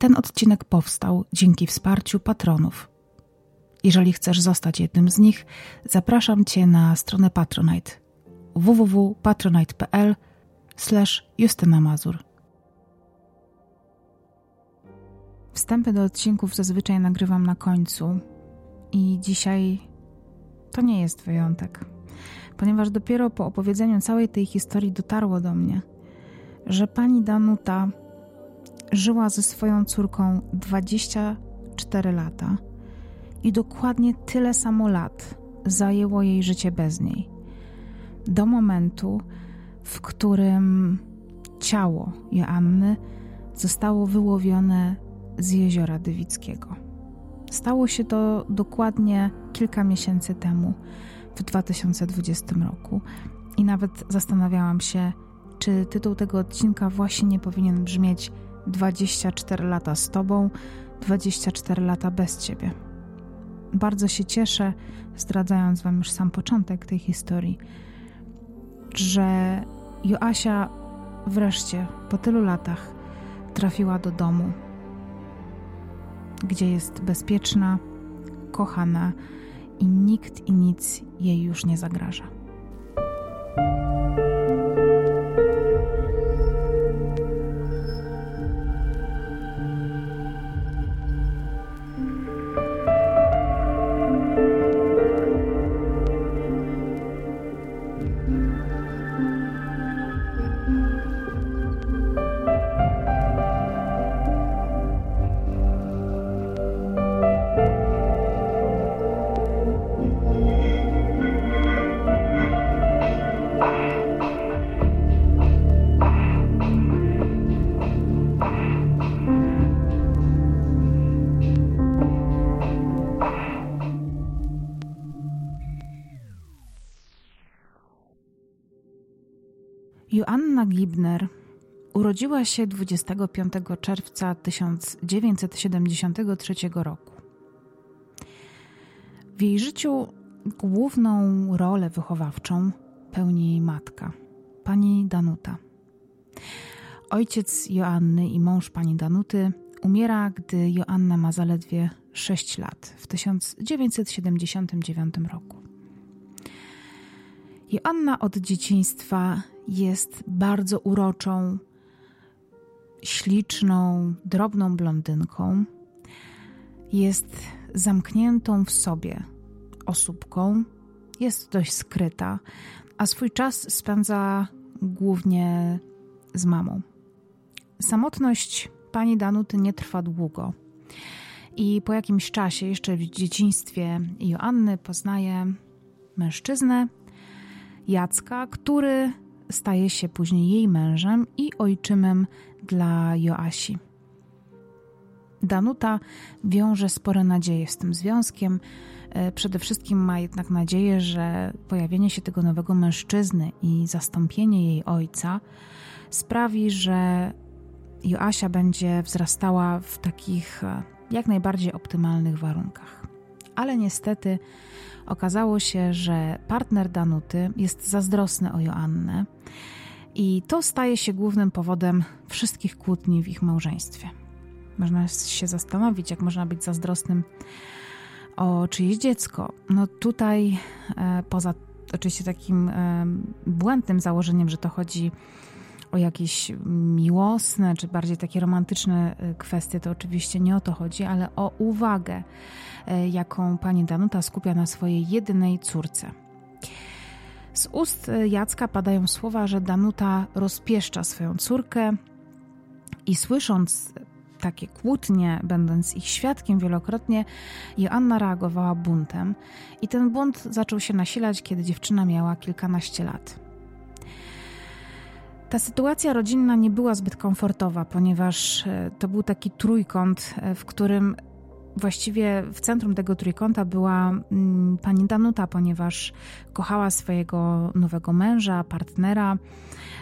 Ten odcinek powstał dzięki wsparciu patronów. Jeżeli chcesz zostać jednym z nich, zapraszam Cię na stronę Patronite www.patronite.pl Justyna Mazur. Wstępy do odcinków zazwyczaj nagrywam na końcu i dzisiaj to nie jest wyjątek, ponieważ dopiero po opowiedzeniu całej tej historii dotarło do mnie, że pani Danuta żyła ze swoją córką 24 lata i dokładnie tyle samo lat zajęło jej życie bez niej. Do momentu, w którym ciało Joanny zostało wyłowione z jeziora Dywickiego. Stało się to dokładnie kilka miesięcy temu, w 2020 roku, i nawet zastanawiałam się, czy tytuł tego odcinka właśnie nie powinien brzmieć 24 lata z Tobą, 24 lata bez Ciebie. Bardzo się cieszę, zdradzając Wam już sam początek tej historii, że Joasia wreszcie po tylu latach trafiła do domu, gdzie jest bezpieczna, kochana i nikt i nic jej już nie zagraża. Joanna Gibner urodziła się 25 czerwca 1973 roku. W jej życiu główną rolę wychowawczą pełni jej matka, pani Danuta. Ojciec Joanny i mąż pani Danuty umiera, gdy Joanna ma zaledwie 6 lat w 1979 roku. Joanna od dzieciństwa jest bardzo uroczą, śliczną, drobną blondynką. Jest zamkniętą w sobie osóbką, jest dość skryta, a swój czas spędza głównie z mamą. Samotność pani Danuty nie trwa długo. I po jakimś czasie, jeszcze w dzieciństwie Joanny, poznaje mężczyznę, Jacka, który staje się później jej mężem i ojczymem dla Joasi. Danuta wiąże spore nadzieje z tym związkiem. E, przede wszystkim ma jednak nadzieję, że pojawienie się tego nowego mężczyzny i zastąpienie jej ojca sprawi, że Joasia będzie wzrastała w takich e, jak najbardziej optymalnych warunkach. Ale niestety okazało się, że partner Danuty jest zazdrosny o Joannę i to staje się głównym powodem wszystkich kłótni w ich małżeństwie. Można się zastanowić, jak można być zazdrosnym o czyjeś dziecko. No tutaj, e, poza oczywiście takim e, błędnym założeniem, że to chodzi o jakieś miłosne, czy bardziej takie romantyczne e, kwestie, to oczywiście nie o to chodzi, ale o uwagę, jaką pani Danuta skupia na swojej jedynej córce. Z ust Jacka padają słowa, że Danuta rozpieszcza swoją córkę i słysząc takie kłótnie, będąc ich świadkiem wielokrotnie, Joanna reagowała buntem i ten bunt zaczął się nasilać, kiedy dziewczyna miała kilkanaście lat. Ta sytuacja rodzinna nie była zbyt komfortowa, ponieważ e, to był taki trójkąt, e, w którym właściwie w centrum tego trójkąta była mm, pani Danuta, ponieważ kochała swojego nowego męża, partnera,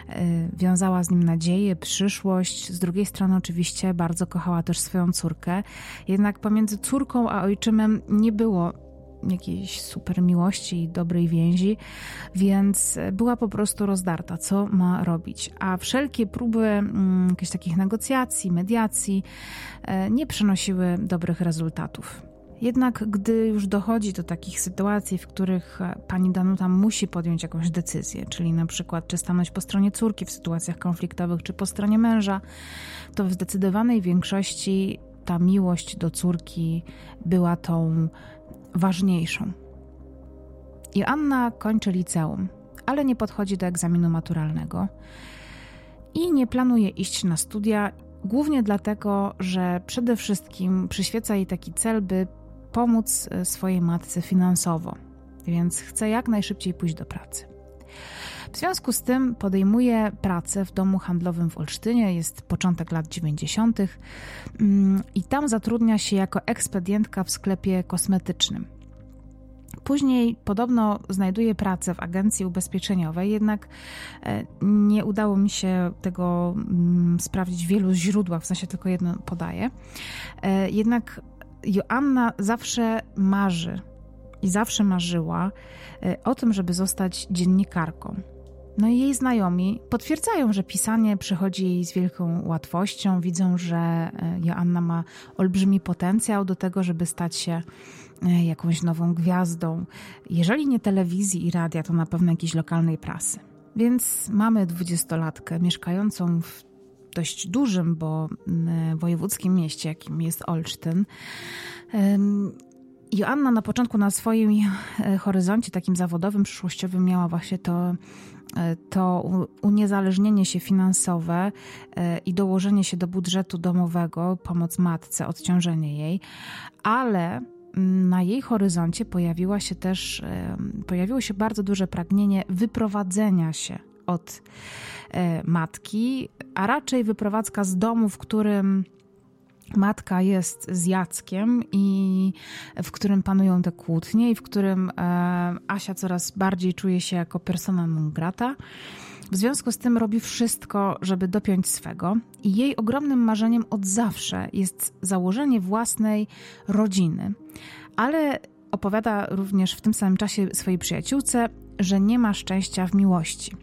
e, wiązała z nim nadzieję, przyszłość. Z drugiej strony, oczywiście, bardzo kochała też swoją córkę. Jednak pomiędzy córką a ojczymem nie było jakiejś super miłości i dobrej więzi, więc była po prostu rozdarta, co ma robić. A wszelkie próby mm, jakichś takich negocjacji, mediacji e, nie przynosiły dobrych rezultatów. Jednak gdy już dochodzi do takich sytuacji, w których e, pani Danuta musi podjąć jakąś decyzję, czyli na przykład czy stanąć po stronie córki w sytuacjach konfliktowych, czy po stronie męża, to w zdecydowanej większości ta miłość do córki była tą ważniejszą. Joanna kończy liceum, ale nie podchodzi do egzaminu maturalnego i nie planuje iść na studia, głównie dlatego, że przede wszystkim przyświeca jej taki cel, by pomóc e, swojej matce finansowo, więc chce jak najszybciej pójść do pracy. W związku z tym podejmuje pracę w domu handlowym w Olsztynie, jest początek lat 90. Mm, i tam zatrudnia się jako ekspedientka w sklepie kosmetycznym. Później podobno znajduje pracę w agencji ubezpieczeniowej, jednak e, nie udało mi się tego mm, sprawdzić w wielu źródłach, w sensie tylko jedno podaję. E, jednak Joanna zawsze marzy i zawsze marzyła e, o tym, żeby zostać dziennikarką. No i jej znajomi potwierdzają, że pisanie przychodzi jej z wielką łatwością. Widzą, że e, Joanna ma olbrzymi potencjał do tego, żeby stać się e, jakąś nową gwiazdą. Jeżeli nie telewizji i radia, to na pewno jakiejś lokalnej prasy. Więc mamy dwudziestolatkę mieszkającą w dość dużym, bo wojewódzkim mieście, jakim jest Olsztyn. Joanna na początku na swoim e, horyzoncie takim zawodowym, przyszłościowym miała właśnie to, e, to uniezależnienie się finansowe e, i dołożenie się do budżetu domowego, pomoc matce, odciążenie jej, ale na jej horyzoncie pojawiła się też, pojawiło się bardzo duże pragnienie wyprowadzenia się od matki, a raczej wyprowadzka z domu, w którym matka jest z Jackiem i w którym panują te kłótnie i w którym e, Asia coraz bardziej czuje się jako persona non grata. W związku z tym robi wszystko, żeby dopiąć swego i jej ogromnym marzeniem od zawsze jest założenie własnej rodziny. Ale opowiada również w tym samym czasie swojej przyjaciółce, że nie ma szczęścia w miłości.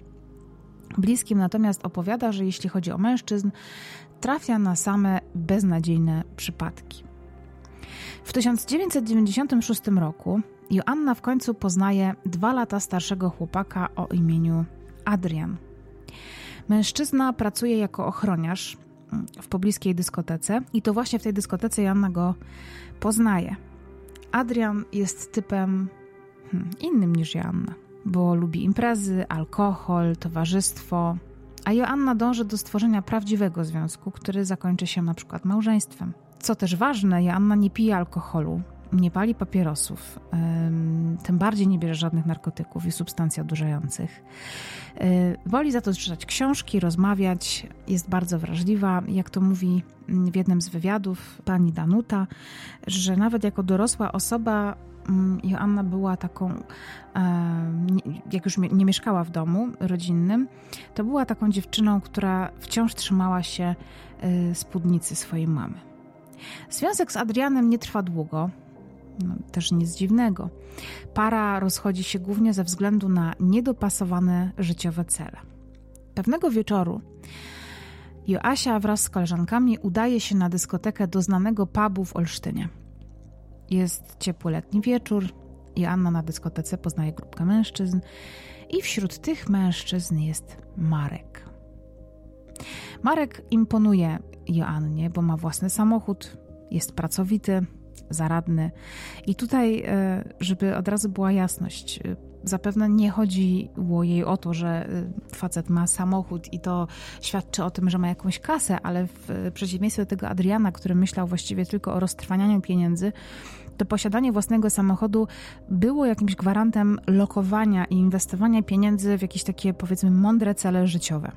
Bliskim natomiast opowiada, że jeśli chodzi o mężczyzn, trafia na same beznadziejne przypadki. W 1996 roku Joanna w końcu poznaje dwa lata starszego chłopaka o imieniu Adrian. Mężczyzna pracuje jako ochroniarz w pobliskiej dyskotece i to właśnie w tej dyskotece Joanna go poznaje. Adrian jest typem hmm, innym niż Joanna, bo lubi imprezy, alkohol, towarzystwo, a Joanna dąży do stworzenia prawdziwego związku, który zakończy się na przykład małżeństwem. Co też ważne, Joanna nie pije alkoholu, nie pali papierosów, tym bardziej nie bierze żadnych narkotyków i substancji odurzających. Yy, woli za to czytać książki, rozmawiać, jest bardzo wrażliwa. Jak to mówi w jednym z wywiadów pani Danuta, że nawet jako dorosła osoba Joanna była taką, e, jak już nie mieszkała w domu rodzinnym, to była taką dziewczyną, która wciąż trzymała się e, spódnicy swojej mamy. Związek z Adrianem nie trwa długo, no, też nic dziwnego. Para rozchodzi się głównie ze względu na niedopasowane życiowe cele. Pewnego wieczoru Joasia wraz z koleżankami udaje się na dyskotekę do znanego pubu w Olsztynie. Jest ciepły letni wieczór. Joanna na dyskotece poznaje grupkę mężczyzn i wśród tych mężczyzn jest Marek. Marek imponuje Joannie, bo ma własny samochód, jest pracowity, zaradny. I tutaj, e, żeby od razu była jasność, e, zapewne nie chodziło jej o to, że e, facet ma samochód i to świadczy o tym, że ma jakąś kasę, ale w przeciwieństwie do tego Adriana, który myślał właściwie tylko o roztrwanianiu pieniędzy, to posiadanie własnego samochodu było jakimś gwarantem lokowania i inwestowania pieniędzy w jakieś takie, powiedzmy, mądre cele życiowe.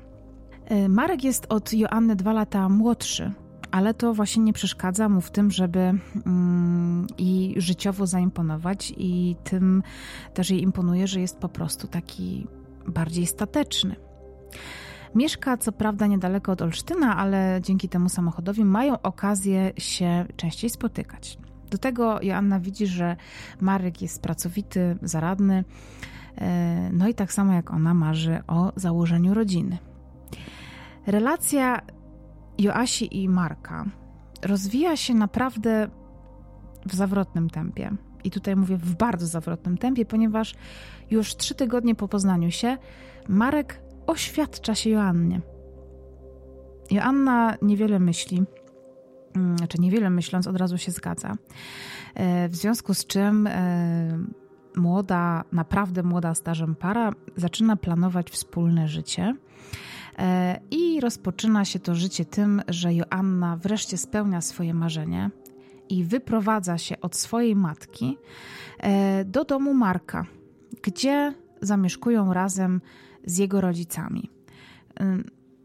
Marek jest od Joanny dwa lata młodszy, ale to właśnie nie przeszkadza mu w tym, żeby mm, i życiowo zaimponować, i tym też jej imponuje, że jest po prostu taki bardziej stateczny. Mieszka co prawda niedaleko od Olsztyna, ale dzięki temu samochodowi mają okazję się częściej spotykać. Do tego Joanna widzi, że Marek jest pracowity, zaradny, e, no i tak samo jak ona marzy o założeniu rodziny. Relacja Joasi i Marka rozwija się naprawdę w zawrotnym tempie. I tutaj mówię w bardzo zawrotnym tempie, ponieważ już trzy tygodnie po poznaniu się Marek oświadcza się Joannie. Joanna niewiele myśli, mm, znaczy niewiele myśląc, od razu się zgadza. E, w związku z czym e, młoda, naprawdę młoda stażem para zaczyna planować wspólne życie. E, I rozpoczyna się to życie tym, że Joanna wreszcie spełnia swoje marzenie i wyprowadza się od swojej matki do domu Marka, gdzie zamieszkują razem z jego rodzicami.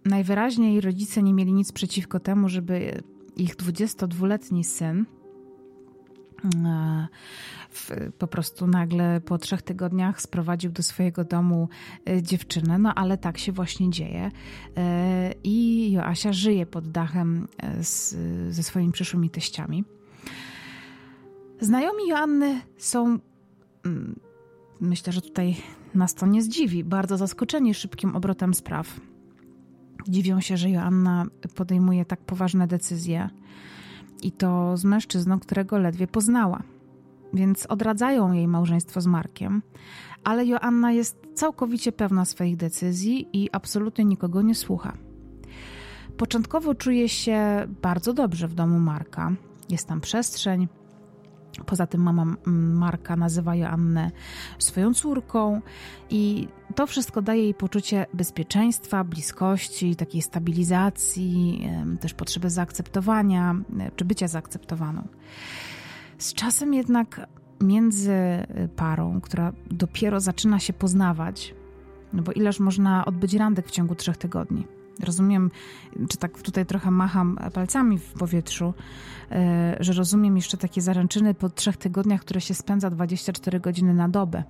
Najwyraźniej rodzice nie mieli nic przeciwko temu, żeby ich 22-letni syn e, w, po prostu nagle po trzech tygodniach sprowadził do swojego domu e, dziewczynę, no ale tak się właśnie dzieje. E, I Joasia żyje pod dachem z, ze swoimi przyszłymi teściami. Znajomi Joanny są, mm, myślę, że tutaj nas to nie zdziwi, bardzo zaskoczeni szybkim obrotem spraw Dziwią się, że Joanna podejmuje tak poważne decyzje i to z mężczyzną, którego ledwie poznała. Więc odradzają jej małżeństwo z Markiem, ale Joanna jest całkowicie pewna swoich decyzji i absolutnie nikogo nie słucha. Początkowo czuje się bardzo dobrze w domu Marka. Jest tam przestrzeń, Poza tym mama Marka nazywa Joannę swoją córką i to wszystko daje jej poczucie bezpieczeństwa, bliskości, takiej stabilizacji, też potrzeby zaakceptowania czy bycia zaakceptowaną. Z czasem jednak między parą, która dopiero zaczyna się poznawać, no bo ileż można odbyć randek w ciągu trzech tygodni? Rozumiem, czy tak tutaj trochę macham palcami w powietrzu, e, że rozumiem jeszcze takie zaręczyny po trzech tygodniach, które się spędza 24 godziny na dobę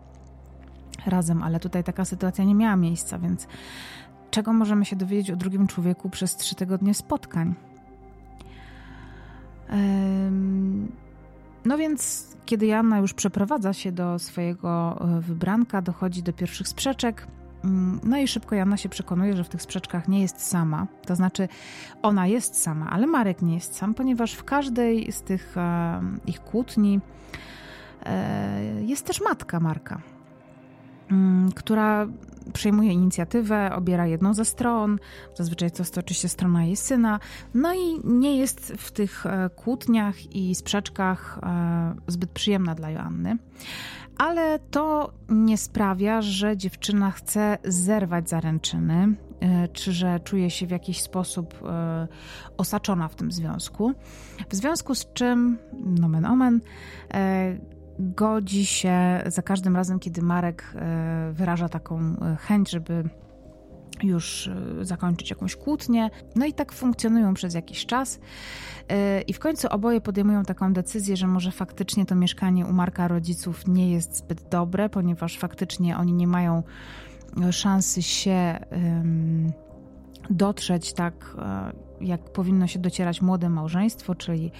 razem, ale tutaj taka sytuacja nie miała miejsca, więc czego możemy się dowiedzieć o drugim człowieku przez trzy tygodnie spotkań? No więc, kiedy Janna już przeprowadza się do swojego e, wybranka, dochodzi do pierwszych sprzeczek. Mm, no i szybko Jana się przekonuje, że w tych sprzeczkach nie jest sama. To znaczy, ona jest sama, ale Marek nie jest sam, ponieważ w każdej z tych ich kłótni e, jest też matka Marka, która przejmuje inicjatywę, obiera jedną ze stron, zazwyczaj to jest oczywiście strona jej syna, no i nie jest w tych e, kłótniach i sprzeczkach e, zbyt przyjemna dla Joanny ale to nie sprawia, że dziewczyna chce zerwać zaręczyny, e, czy że czuje się w jakiś sposób osaczona w tym związku. W związku z czym, nomen omen, godzi się za każdym razem, kiedy Marek wyraża taką chęć, żeby już zakończyć jakąś kłótnię. No i tak funkcjonują przez jakiś czas. I w końcu oboje podejmują taką decyzję, że może faktycznie to mieszkanie u Marka rodziców nie jest zbyt dobre, ponieważ faktycznie oni nie mają szansy się dotrzeć tak, e, jak powinno się docierać młode małżeństwo, czyli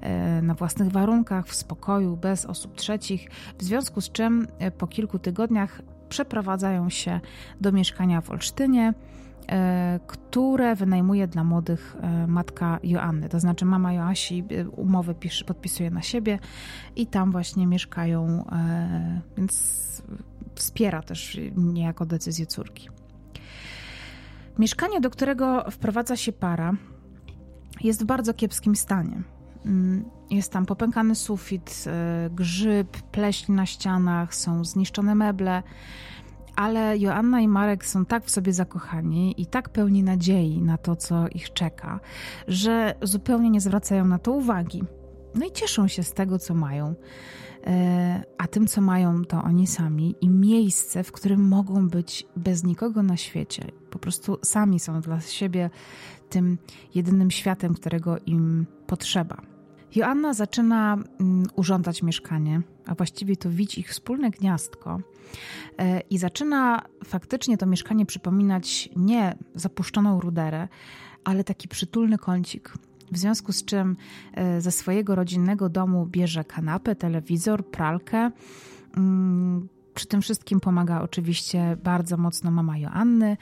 e, na własnych warunkach, w spokoju, bez osób trzecich. W związku z czym e, po kilku tygodniach przeprowadzają się do mieszkania w Olsztynie. E, które wynajmuje dla młodych matka Joanny. To znaczy mama Joasi umowę podpisuje na siebie i tam właśnie mieszkają, więc wspiera też niejako decyzję córki. Mieszkanie, do którego wprowadza się para, jest w bardzo kiepskim stanie. Mm, jest tam popękany sufit, grzyb, pleśń na ścianach, są zniszczone meble ale Joanna i Marek są tak w sobie zakochani i tak pełni nadziei na to, co ich czeka, że zupełnie nie zwracają na to uwagi. No i cieszą się z tego, co mają. E, a tym, co mają, to oni sami i miejsce, w którym mogą być bez nikogo na świecie. Po prostu sami są dla siebie tym jedynym światem, którego im potrzeba. Joanna zaczyna mm, urządzać mieszkanie, a właściwie to widzi ich wspólne gniazdko e, i zaczyna faktycznie to mieszkanie przypominać nie zapuszczoną ruderę, ale taki przytulny kącik, w związku z czym ze swojego rodzinnego domu bierze kanapę, telewizor, pralkę. Mm, przy tym wszystkim pomaga oczywiście bardzo mocno mama Joanny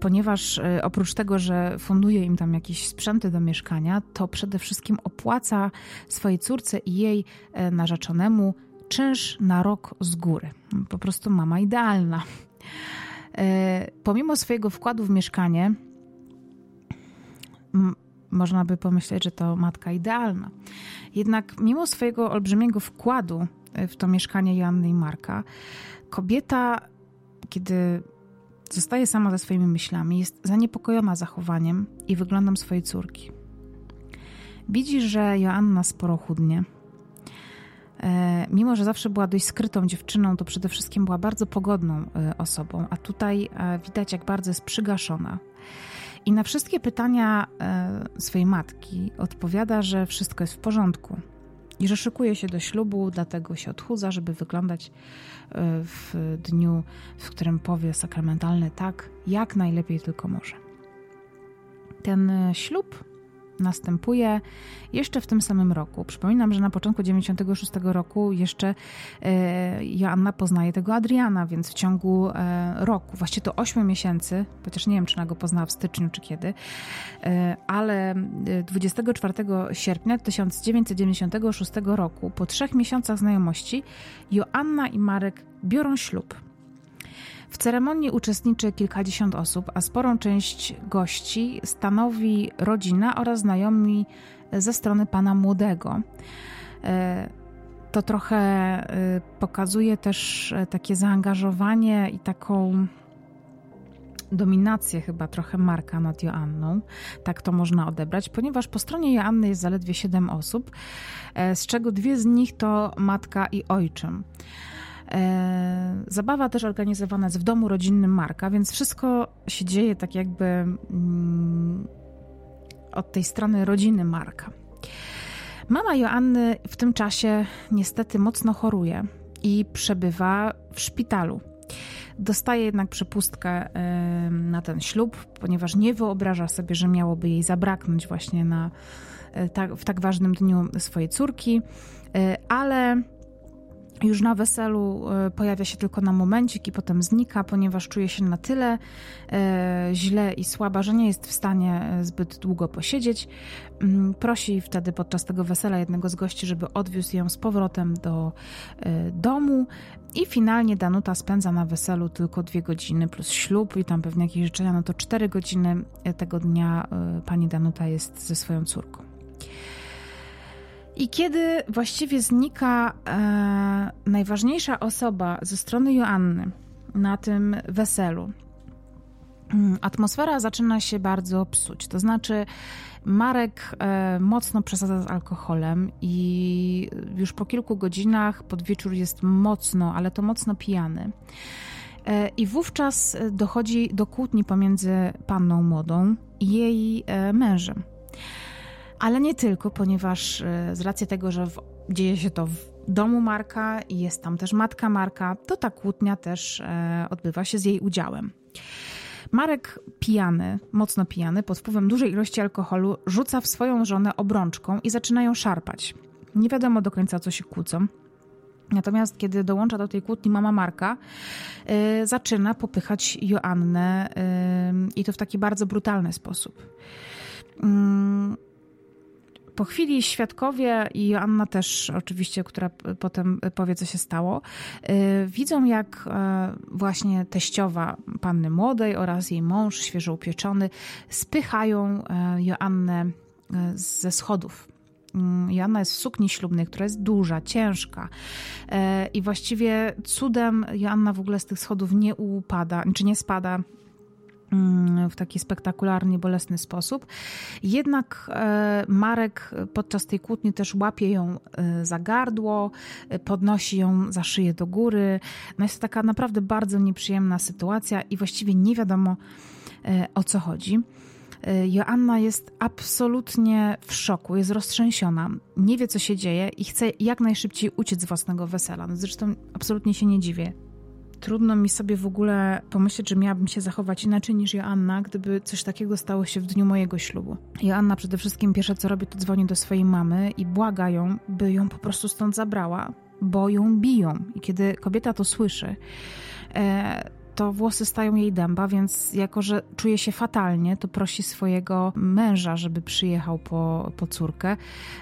ponieważ e, oprócz tego, że funduje im tam jakieś sprzęty do mieszkania, to przede wszystkim opłaca swojej córce i jej e, narzeczonemu czynsz na rok z góry. Po prostu mama idealna. E, pomimo swojego wkładu w mieszkanie, można by pomyśleć, że to matka idealna. Jednak mimo swojego olbrzymiego wkładu w to mieszkanie Joanny i Marka, kobieta, kiedy Zostaje sama ze swoimi myślami, jest zaniepokojona zachowaniem i wyglądem swojej córki. Widzi, że Joanna sporo chudnie. E, mimo, że zawsze była dość skrytą dziewczyną, to przede wszystkim była bardzo pogodną e, osobą, a tutaj e, widać, jak bardzo jest przygaszona. I na wszystkie pytania swojej matki odpowiada, że wszystko jest w porządku i że szykuje się do ślubu, dlatego się odchudza, żeby wyglądać e, w dniu, w którym powie sakramentalny tak, jak najlepiej tylko może. Ten e, ślub następuje jeszcze w tym samym roku. Przypominam, że na początku 96 roku jeszcze e, Joanna poznaje tego Adriana, więc w ciągu e, roku, właściwie to 8 miesięcy, chociaż nie wiem, czy ona go poznała w styczniu, czy kiedy, e, ale 24 sierpnia 1996 roku, po trzech miesiącach znajomości, Joanna i Marek biorą ślub. W ceremonii uczestniczy kilkadziesiąt osób, a sporą część gości stanowi rodzina oraz znajomi ze strony pana młodego. E, to trochę e, pokazuje też e, takie zaangażowanie i taką dominację chyba trochę Marka nad Joanną. Tak to można odebrać, ponieważ po stronie Joanny jest zaledwie siedem osób, z czego dwie z nich to matka i ojczym. E, zabawa też organizowana jest w domu rodzinnym Marka, więc wszystko się dzieje tak jakby mm, od tej strony rodziny Marka. Mama Joanny w tym czasie niestety mocno choruje i przebywa w szpitalu. Dostaje jednak przepustkę na ten ślub, ponieważ nie wyobraża sobie, że miałoby jej zabraknąć właśnie na, e, w tak ważnym dniu swojej córki, e, ale już na weselu e, pojawia się tylko na momencik i potem znika, ponieważ czuje się na tyle e, źle i słaba, że nie jest w stanie e, zbyt długo posiedzieć. Mm, prosi wtedy podczas tego wesela jednego z gości, żeby odwiózł ją z powrotem do domu i finalnie Danuta spędza na weselu tylko dwie godziny plus ślub i tam pewnie jakieś życzenia, no to cztery godziny tego dnia pani Danuta jest ze swoją córką. I kiedy właściwie znika e, najważniejsza osoba ze strony Joanny na tym weselu, mm, atmosfera zaczyna się bardzo psuć. To znaczy, Marek e, mocno przesadza z alkoholem i już po kilku godzinach pod wieczór jest mocno, ale to mocno pijany. E, I wówczas dochodzi do kłótni pomiędzy panną młodą i jej e, mężem. Ale nie tylko, ponieważ e, z racji tego, że w, dzieje się to w domu Marka i jest tam też matka Marka, to ta kłótnia też e, odbywa się z jej udziałem. Marek pijany, mocno pijany, pod wpływem dużej ilości alkoholu, rzuca w swoją żonę obrączką i zaczynają szarpać. Nie wiadomo do końca, co się kłócą. Natomiast kiedy dołącza do tej kłótni mama Marka, yy, zaczyna popychać Joannę i to w taki bardzo brutalny sposób. Yy, po chwili świadkowie i Joanna też oczywiście, która potem powie, co się stało, y, widzą jak e, właśnie teściowa panny młodej oraz jej mąż, świeżo upieczony, spychają e, Joannę e, ze schodów. Mm, Joanna jest w sukni ślubnej, która jest duża, ciężka i właściwie cudem Joanna w ogóle z tych schodów nie upada, czy nie spada w taki spektakularnie bolesny sposób. Jednak e, Marek podczas tej kłótni też łapie ją e, za gardło, e, podnosi ją za szyję do góry. No jest to taka naprawdę bardzo nieprzyjemna sytuacja i właściwie nie wiadomo o co chodzi. Joanna jest absolutnie w szoku, jest roztrzęsiona, nie wie co się dzieje i chce jak najszybciej uciec z własnego wesela. No zresztą absolutnie się nie dziwię trudno mi sobie w ogóle pomyśleć, że miałabym się zachować inaczej niż Joanna, gdyby coś takiego stało się w dniu mojego ślubu. Joanna przede wszystkim pierwsze co robi, to dzwoni do swojej mamy i błaga ją, by ją po prostu stąd zabrała, bo ją biją. I kiedy kobieta to słyszy, e, to włosy stają jej dęba, więc jako, że czuje się fatalnie, to prosi swojego męża, żeby przyjechał po, po córkę.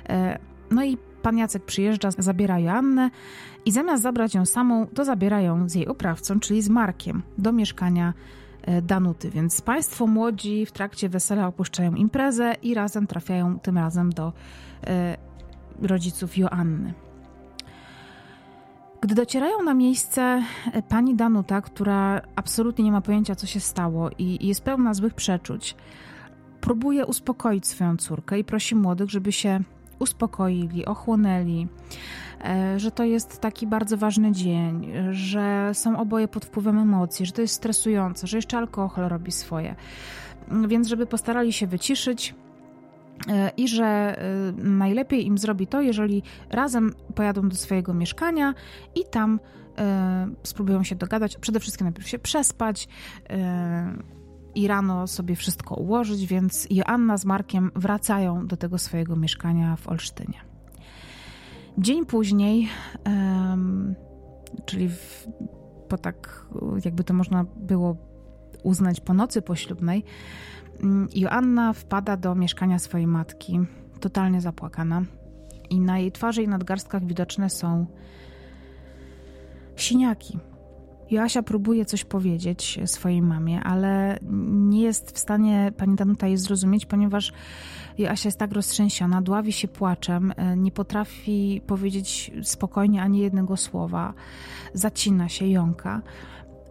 E, no i pan Jacek przyjeżdża, zabiera Joannę i zamiast zabrać ją samą, to zabiera ją z jej oprawcą, czyli z Markiem, do mieszkania e, Danuty. Więc państwo młodzi w trakcie wesela opuszczają imprezę i razem trafiają tym razem do e, rodziców Joanny. Gdy docierają na miejsce, e, pani Danuta, która absolutnie nie ma pojęcia, co się stało i jest pełna złych przeczuć, próbuje uspokoić swoją córkę i prosi młodych, żeby się uspokoili, ochłonęli, e, że to jest taki bardzo ważny dzień, że są oboje pod wpływem emocji, że to jest stresujące, że jeszcze alkohol robi swoje. Więc, żeby postarali się wyciszyć, e, i że e, najlepiej im zrobi to, jeżeli razem pojadą do swojego mieszkania i tam spróbują się dogadać. Przede wszystkim najpierw się przespać, i rano sobie wszystko ułożyć, więc Joanna z Markiem wracają do tego swojego mieszkania w Olsztynie. Dzień później, um, czyli w, po tak, jakby to można było uznać po nocy poślubnej, mm, Joanna wpada do mieszkania swojej matki, totalnie zapłakana, i na jej twarzy i nadgarstkach widoczne są siniaki, Joasia próbuje coś powiedzieć swojej mamie, ale nie jest w stanie pani Danuta jej zrozumieć, ponieważ Joasia jest tak roztrzęsiona, dławi się płaczem, e, nie potrafi powiedzieć spokojnie ani jednego słowa, zacina się, jąka.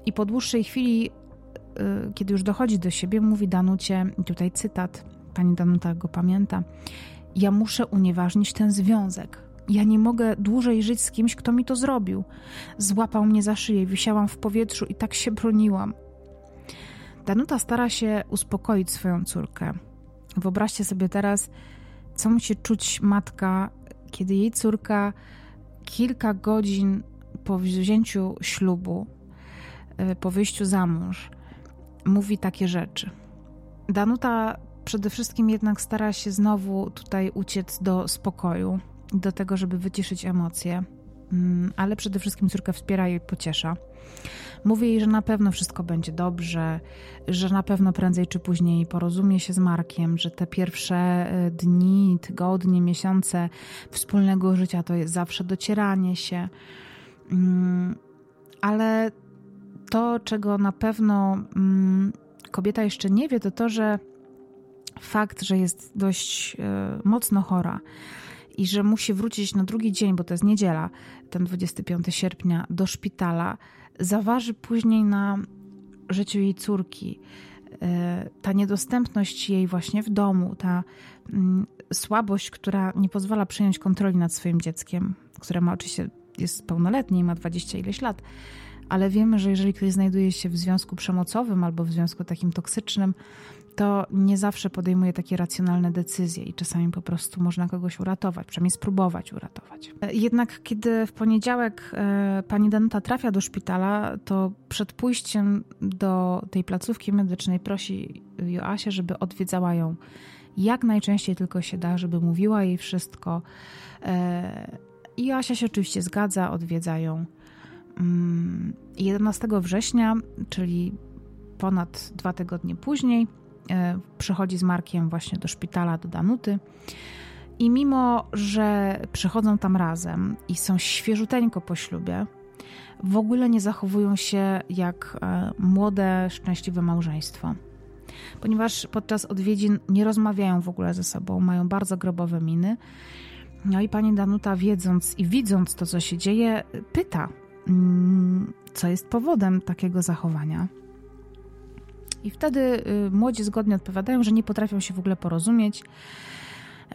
I po dłuższej chwili, e, kiedy już dochodzi do siebie, mówi Danucie, tutaj cytat, pani Danuta go pamięta, ja muszę unieważnić ten związek. Ja nie mogę dłużej żyć z kimś, kto mi to zrobił. Złapał mnie za szyję, wisiałam w powietrzu i tak się broniłam. Danuta stara się uspokoić swoją córkę. Wyobraźcie sobie teraz, co musi czuć matka, kiedy jej córka kilka godzin po wzięciu ślubu, e, po wyjściu za mąż, mówi takie rzeczy. Danuta przede wszystkim jednak stara się znowu tutaj uciec do spokoju do tego, żeby wyciszyć emocje, mm, ale przede wszystkim córkę wspiera i pociesza. Mówi jej, że na pewno wszystko będzie dobrze, że na pewno prędzej czy później porozumie się z Markiem, że te pierwsze e, dni, tygodnie, miesiące wspólnego życia to jest zawsze docieranie się. Mm, ale to, czego na pewno mm, kobieta jeszcze nie wie, to to, że fakt, że jest dość e, mocno chora, i że musi wrócić na drugi dzień, bo to jest niedziela, ten 25 sierpnia, do szpitala, zaważy później na życiu jej córki. E, ta niedostępność jej właśnie w domu, ta mm, słabość, która nie pozwala przejąć kontroli nad swoim dzieckiem, które ma oczywiście jest pełnoletnie i ma 20 ileś lat, ale wiemy, że jeżeli ktoś znajduje się w związku przemocowym albo w związku takim toksycznym, to nie zawsze podejmuje takie racjonalne decyzje i czasami po prostu można kogoś uratować, przynajmniej spróbować uratować. Jednak kiedy w poniedziałek e, pani Danuta trafia do szpitala, to przed pójściem do tej placówki medycznej prosi Joasię, żeby odwiedzała ją jak najczęściej tylko się da, żeby mówiła jej wszystko. E, I Joasia się oczywiście zgadza, odwiedzają. 11 mm, września, czyli ponad dwa tygodnie później, E, przychodzi z Markiem właśnie do szpitala, do Danuty. I mimo, że przychodzą tam razem i są świeżuteńko po ślubie, w ogóle nie zachowują się jak e, młode, szczęśliwe małżeństwo. Ponieważ podczas odwiedzin nie rozmawiają w ogóle ze sobą, mają bardzo grobowe miny. No i pani Danuta, wiedząc i widząc to, co się dzieje, pyta, mm, co jest powodem takiego zachowania. I wtedy y, młodzi zgodnie odpowiadają, że nie potrafią się w ogóle porozumieć.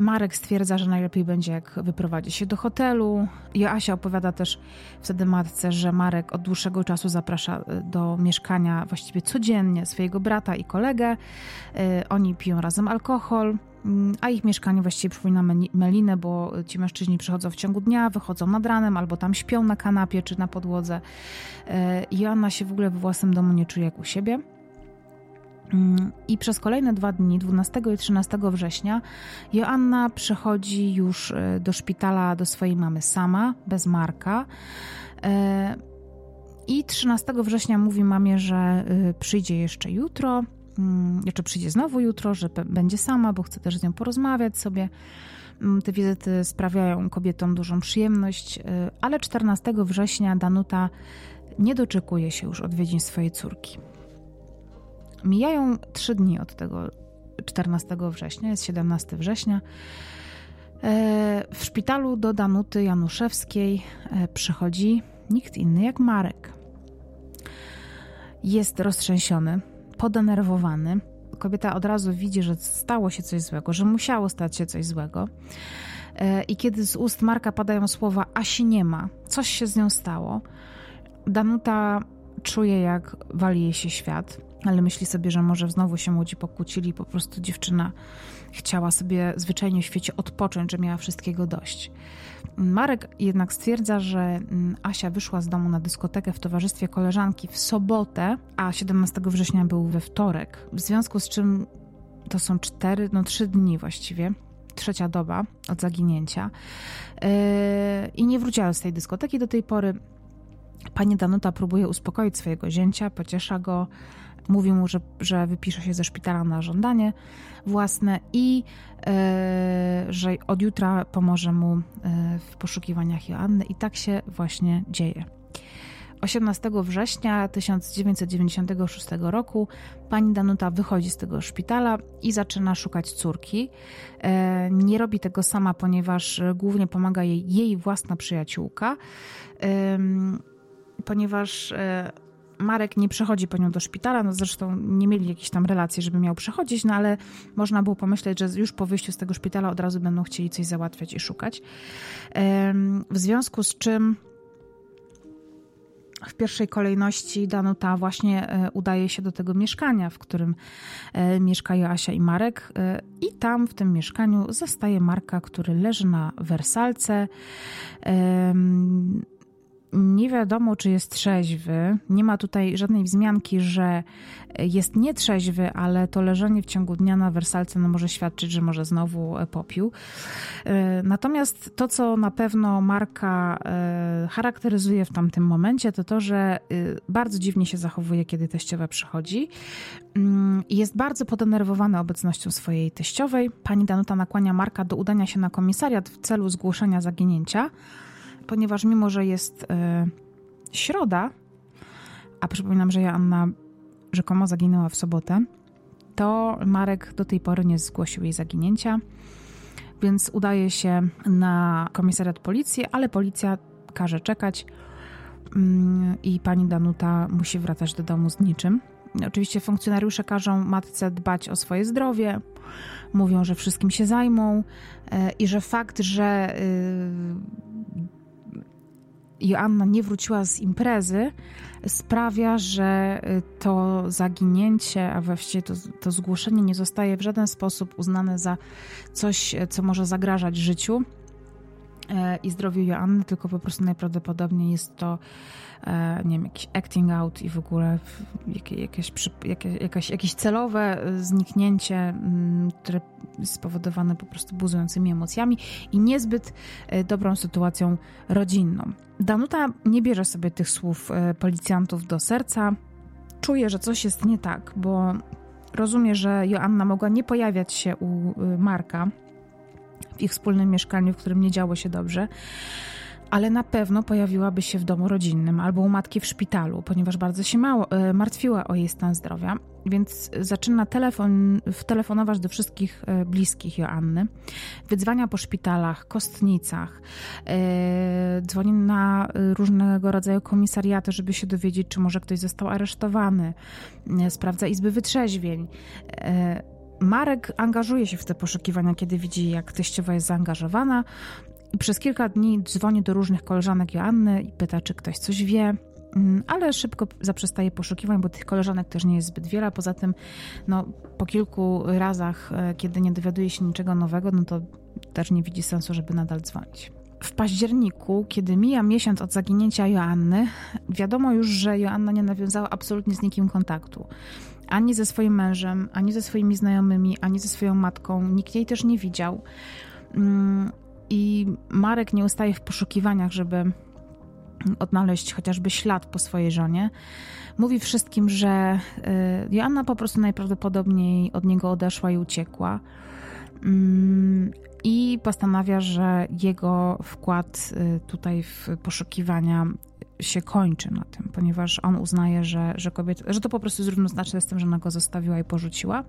Marek stwierdza, że najlepiej będzie, jak wyprowadzi się do hotelu. Joasia opowiada też wtedy matce, że Marek od dłuższego czasu zaprasza y, do mieszkania właściwie codziennie swojego brata i kolegę. Y, oni piją razem alkohol. mm, a ich mieszkanie właściwie przypomina Melinę, bo ci mężczyźni przychodzą w ciągu dnia, wychodzą nad ranem albo tam śpią na kanapie czy na podłodze. Joanna się w ogóle we własnym domu nie czuje jak u siebie. I przez kolejne dwa dni, 12 i 13 września, Joanna przychodzi już e, do szpitala do swojej mamy sama, bez Marka. E, I 13 września mówi mamie, że e, przyjdzie jeszcze jutro, mm, jeszcze przyjdzie znowu jutro, że będzie sama, bo chce też z nią porozmawiać sobie. Mm, te wizyty sprawiają kobietom dużą przyjemność, ale 14 września Danuta nie doczekuje się już odwiedzin swojej córki. Mijają trzy dni od tego 14 września, jest 17 września. E, w szpitalu do Danuty Januszewskiej e, przychodzi nikt inny jak Marek. Jest roztrzęsiony, podenerwowany. Kobieta od razu widzi, że stało się coś złego, że musiało stać się coś złego. E, I kiedy z ust Marka padają słowa Asi nie ma, coś się z nią stało, Danuta czuje, jak wali jej się świat ale myśli sobie, że może znowu się młodzi pokłócili, po prostu dziewczyna chciała sobie zwyczajnie w świecie odpocząć, że miała wszystkiego dość. Marek jednak stwierdza, że mm, Asia wyszła z domu na dyskotekę w towarzystwie koleżanki w sobotę, a 17 września był we wtorek, w związku z czym to są cztery, no trzy dni właściwie, trzecia doba od zaginięcia yy, i nie wróciła z tej dyskoteki do tej pory. Pani Danuta próbuje uspokoić swojego zięcia, pociesza go, mówi mu, że, że wypisze się ze szpitala na żądanie własne i e, że od jutra pomoże mu e, w poszukiwaniach Joanny. I tak się właśnie dzieje. 18 września 1996 roku pani Danuta wychodzi z tego szpitala i zaczyna szukać córki. E, nie robi tego sama, ponieważ głównie pomaga jej jej własna przyjaciółka, ponieważ Marek nie przechodzi po nią do szpitala, no zresztą nie mieli jakiejś tam relacji, żeby miał przechodzić, no ale można było pomyśleć, że już po wyjściu z tego szpitala od razu będą chcieli coś załatwiać i szukać. W związku z czym w pierwszej kolejności Danuta właśnie e, udaje się do tego mieszkania, w którym e, mieszkają Asia i Marek, e, i tam w tym mieszkaniu zastaje Marka, który leży na wersalce nie wiadomo, czy jest trzeźwy. Nie ma tutaj żadnej wzmianki, że jest nietrzeźwy, ale to leżenie w ciągu dnia na wersalce no, może świadczyć, że może znowu e, popił. E, natomiast to, co na pewno Marka e, charakteryzuje w tamtym momencie, to to, że bardzo dziwnie się zachowuje, kiedy teściowa przychodzi. Mm, jest bardzo podenerwowana obecnością swojej teściowej. Pani Danuta nakłania Marka do udania się na komisariat w celu zgłoszenia zaginięcia ponieważ mimo, że jest e, środa, a przypominam, że Joanna rzekomo zaginęła w sobotę, to Marek do tej pory nie zgłosił jej zaginięcia, więc udaje się na komisariat policji, ale policja każe czekać mm, i pani Danuta musi wracać do domu z niczym. Oczywiście funkcjonariusze każą matce dbać o swoje zdrowie, mówią, że wszystkim się zajmą e, i że fakt, że y, Joanna nie wróciła z imprezy, sprawia, że y, to zaginięcie, a właściwie to, to zgłoszenie nie zostaje w żaden sposób uznane za coś, co może zagrażać życiu i zdrowiu Joanny, tylko po prostu najprawdopodobniej jest to E, nie wiem, jakiś acting out i w ogóle jakieś, jakieś, jakieś celowe zniknięcie, mm, które jest spowodowane po prostu buzującymi emocjami i niezbyt e, dobrą sytuacją rodzinną. Danuta nie bierze sobie tych słów e, policjantów do serca. Czuje, że coś jest nie tak, bo rozumie, że Joanna mogła nie pojawiać się u Marka w ich wspólnym mieszkaniu, w którym nie działo się dobrze ale na pewno pojawiłaby się w domu rodzinnym albo u matki w szpitalu, ponieważ bardzo się mało, e, martwiła o jej stan zdrowia, więc zaczyna telefon, telefonować do wszystkich e, bliskich Joanny, wydzwania po szpitalach, kostnicach, e, dzwoni na różnego rodzaju komisariaty, żeby się dowiedzieć, czy może ktoś został aresztowany, sprawdza izby wytrzeźwień. Marek angażuje się w te poszukiwania, kiedy widzi, jak teściowa jest zaangażowana. I przez kilka dni dzwoni do różnych koleżanek Joanny i pyta, czy ktoś coś wie. mm, ale szybko zaprzestaje poszukiwań, bo tych koleżanek też nie jest zbyt wiele. Poza tym, no, po kilku razach, e, kiedy nie dowiaduje się niczego nowego, no to też nie widzi sensu, żeby nadal dzwonić. W październiku, kiedy mija miesiąc od zaginięcia Joanny, wiadomo już, że Joanna nie nawiązała absolutnie z nikim kontaktu. Ani ze swoim mężem, ani ze swoimi znajomymi, ani ze swoją matką. Nikt jej też nie widział. Mm, I Marek nie ustaje w poszukiwaniach, żeby odnaleźć chociażby ślad po swojej żonie. Mówi wszystkim, że y, Joanna po prostu najprawdopodobniej od niego odeszła i uciekła. Mm, I postanawia, że jego wkład y, tutaj w poszukiwania się kończy na tym, ponieważ on uznaje, że, że, kobieta, że to po prostu jest równoznaczne z tym, że ona go zostawiła i porzuciła.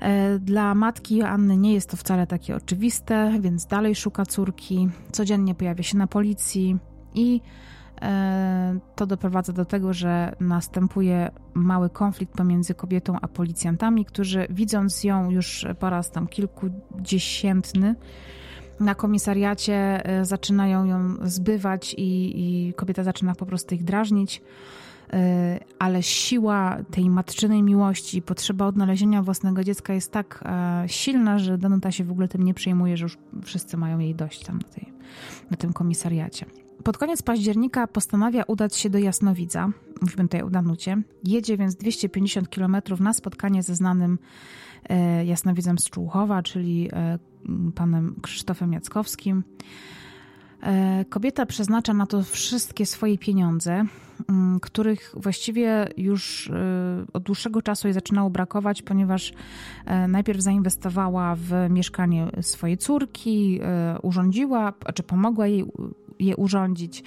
E, dla matki Joanny nie jest to wcale takie oczywiste, więc dalej szuka córki. Codziennie pojawia się na policji i e, to doprowadza do tego, że następuje mały konflikt pomiędzy kobietą a policjantami, którzy widząc ją już po raz tam kilkudziesiętny, na komisariacie e, zaczynają ją zbywać i, i kobieta zaczyna po prostu ich drażnić e, ale siła tej matczynej miłości, potrzeba odnalezienia własnego dziecka jest tak e, silna, że Danuta się w ogóle tym nie przejmuje, że już wszyscy mają jej dość tam na, tej, na tym komisariacie. Pod koniec października postanawia udać się do Jasnowidza, mówimy tutaj o Danucie. Jedzie więc 250 km na spotkanie ze znanym jasnowidzem z czyli panem Krzysztofem Jackowskim. E, kobieta przeznacza na to wszystkie swoje pieniądze, których właściwie już e, od dłuższego czasu jej zaczynało brakować, ponieważ e, najpierw zainwestowała w mieszkanie swojej córki, urządziła, czy pomogła jej je urządzić.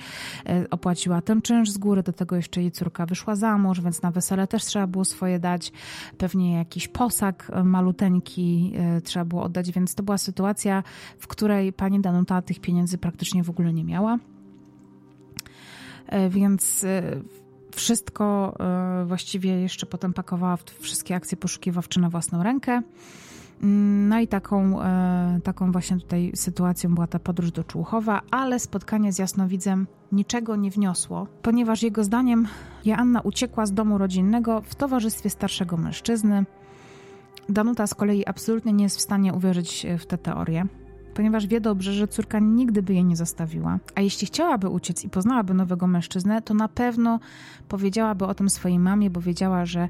E, opłaciła ten czynsz z góry, do tego jeszcze jej córka wyszła za mąż, więc na wesele też trzeba było swoje dać. Pewnie jakiś posag maluteńki e, trzeba było oddać, więc to była sytuacja, w której pani Danuta tych pieniędzy praktycznie w ogóle nie miała. E, więc wszystko właściwie jeszcze potem pakowała wszystkie akcje poszukiwawcze na własną rękę. Mm, no i taką, e, taką właśnie tutaj sytuacją była ta podróż do Człuchowa, ale spotkanie z Jasnowidzem niczego nie wniosło, ponieważ jego zdaniem Joanna uciekła z domu rodzinnego w towarzystwie starszego mężczyzny. Danuta z kolei absolutnie nie jest w stanie uwierzyć w tę teorię ponieważ wie dobrze, że córka nigdy by jej nie zostawiła. A jeśli chciałaby uciec i poznałaby nowego mężczyznę, to na pewno powiedziałaby o tym swojej mamie, bo wiedziała, że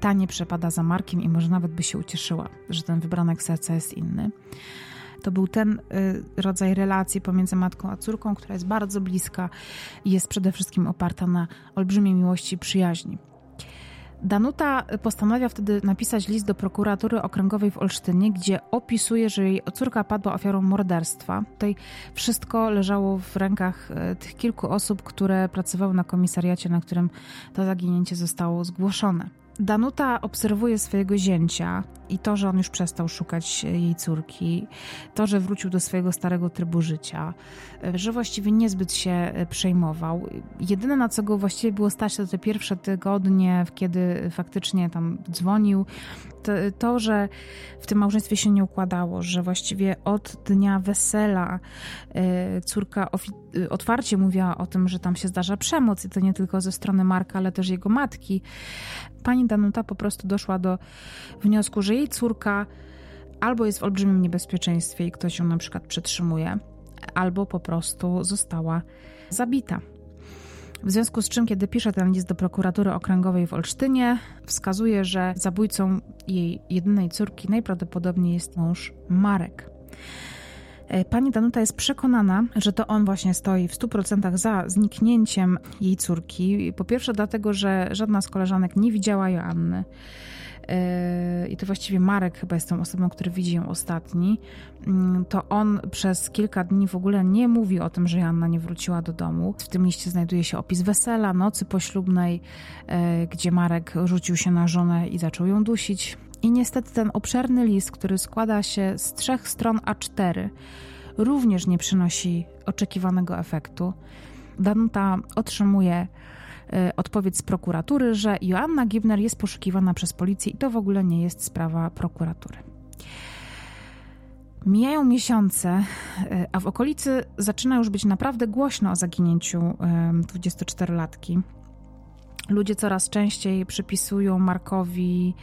ta nie przepada za Markiem i może nawet by się ucieszyła, że ten wybranek serca jest inny. To był ten y, rodzaj relacji pomiędzy matką a córką, która jest bardzo bliska i jest przede wszystkim oparta na olbrzymiej miłości i przyjaźni. Danuta postanawia wtedy napisać list do prokuratury okręgowej w Olsztynie, gdzie opisuje, że jej córka padła ofiarą morderstwa. Tutaj wszystko leżało w rękach e, tych kilku osób, które pracowały na komisariacie, na którym to zaginięcie zostało zgłoszone. Danuta obserwuje swojego zięcia i to, że on już przestał szukać jej córki, to, że wrócił do swojego starego trybu życia, że właściwie niezbyt się przejmował. Jedyne na co go właściwie było stać to te pierwsze tygodnie, kiedy faktycznie tam dzwonił, to, to, że w tym małżeństwie się nie układało, że właściwie od dnia wesela e, córka otwarcie mówiła o tym, że tam się zdarza przemoc i to nie tylko ze strony Marka, ale też jego matki. Pani Danuta po prostu doszła do wniosku, że jej córka albo jest w olbrzymim niebezpieczeństwie i ktoś ją na przykład przetrzymuje, albo po prostu została zabita. W związku z czym, kiedy pisze ten list do prokuratury okręgowej w Olsztynie, wskazuje, że zabójcą jej jedynej córki najprawdopodobniej jest mąż Marek. E, pani Danuta jest przekonana, że to on właśnie stoi w 100% za zniknięciem jej córki. Po pierwsze, dlatego, że żadna z koleżanek nie widziała Joanny. I to właściwie Marek chyba jest tą osobą, który widzi ją ostatni. Mm, to on przez kilka dni w ogóle nie mówi o tym, że Joanna nie wróciła do domu. W tym liście znajduje się opis wesela, nocy poślubnej, e, gdzie Marek rzucił się na żonę i zaczął ją dusić. I niestety ten obszerny list, który składa się z trzech stron A4, również nie przynosi oczekiwanego efektu. Danuta otrzymuje y, odpowiedź z prokuratury, że Joanna Gibner jest poszukiwana przez policję i to w ogóle nie jest sprawa prokuratury. Mijają miesiące, a w okolicy zaczyna już być naprawdę głośno o zaginięciu 24-latki. Ludzie coraz częściej przypisują Markowi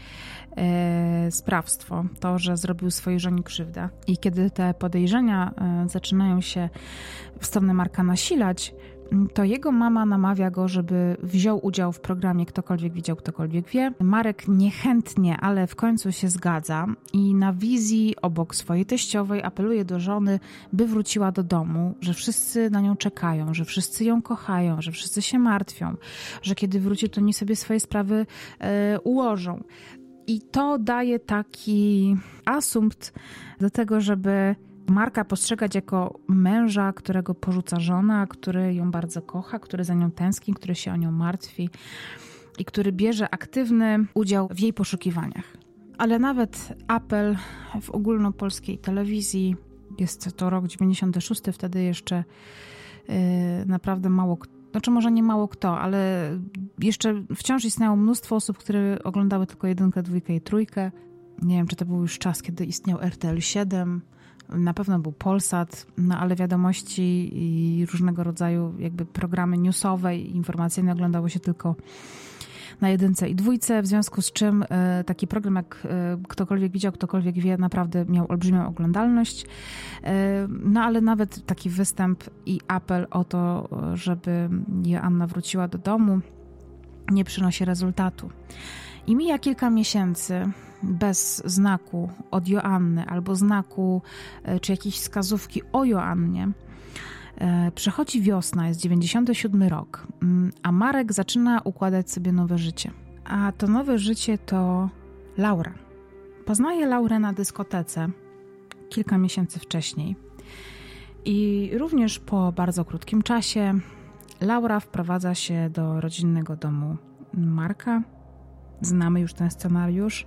e, sprawstwo, to, że zrobił swojej żonie krzywdę. I kiedy te podejrzenia e, zaczynają się w stronę Marka nasilać, to jego mama namawia go, żeby wziął udział w programie Ktokolwiek widział, ktokolwiek wie. Marek niechętnie, ale w końcu się zgadza i na wizji obok swojej teściowej apeluje do żony, by wróciła do domu, że wszyscy na nią czekają, że wszyscy ją kochają, że wszyscy się martwią, że kiedy wróci, to oni sobie swoje sprawy e, ułożą. I to daje taki asumpt do tego, żeby Marka postrzegać jako męża, którego porzuca żona, który ją bardzo kocha, który za nią tęskni, który się o nią martwi i który bierze aktywny udział w jej poszukiwaniach. Ale nawet apel w ogólnopolskiej telewizji, jest to rok 96, wtedy jeszcze yy, naprawdę mało znaczy może nie mało kto, ale jeszcze wciąż istniało mnóstwo osób, które oglądały tylko jedynkę, dwójkę i trójkę. Nie wiem, czy to był już czas, kiedy istniał RTL 7, na pewno był Polsat, no ale wiadomości i różnego rodzaju jakby programy newsowe i informacyjne oglądało się tylko na jedynce i dwójce, w związku z czym e, taki program jak e, ktokolwiek widział, ktokolwiek wie, naprawdę miał olbrzymią oglądalność. E, no ale nawet taki występ i apel o to, żeby Joanna wróciła do domu, nie przynosi rezultatu. I mija kilka miesięcy bez znaku od Joanny albo znaku e, czy jakiejś wskazówki o Joannie. E, przechodzi wiosna, jest 97 rok, mm, a Marek zaczyna układać sobie nowe życie. A to nowe życie to Laura. Poznaje Laurę na dyskotece kilka miesięcy wcześniej. I również po bardzo krótkim czasie Laura wprowadza się do rodzinnego domu Marka Znamy już ten scenariusz.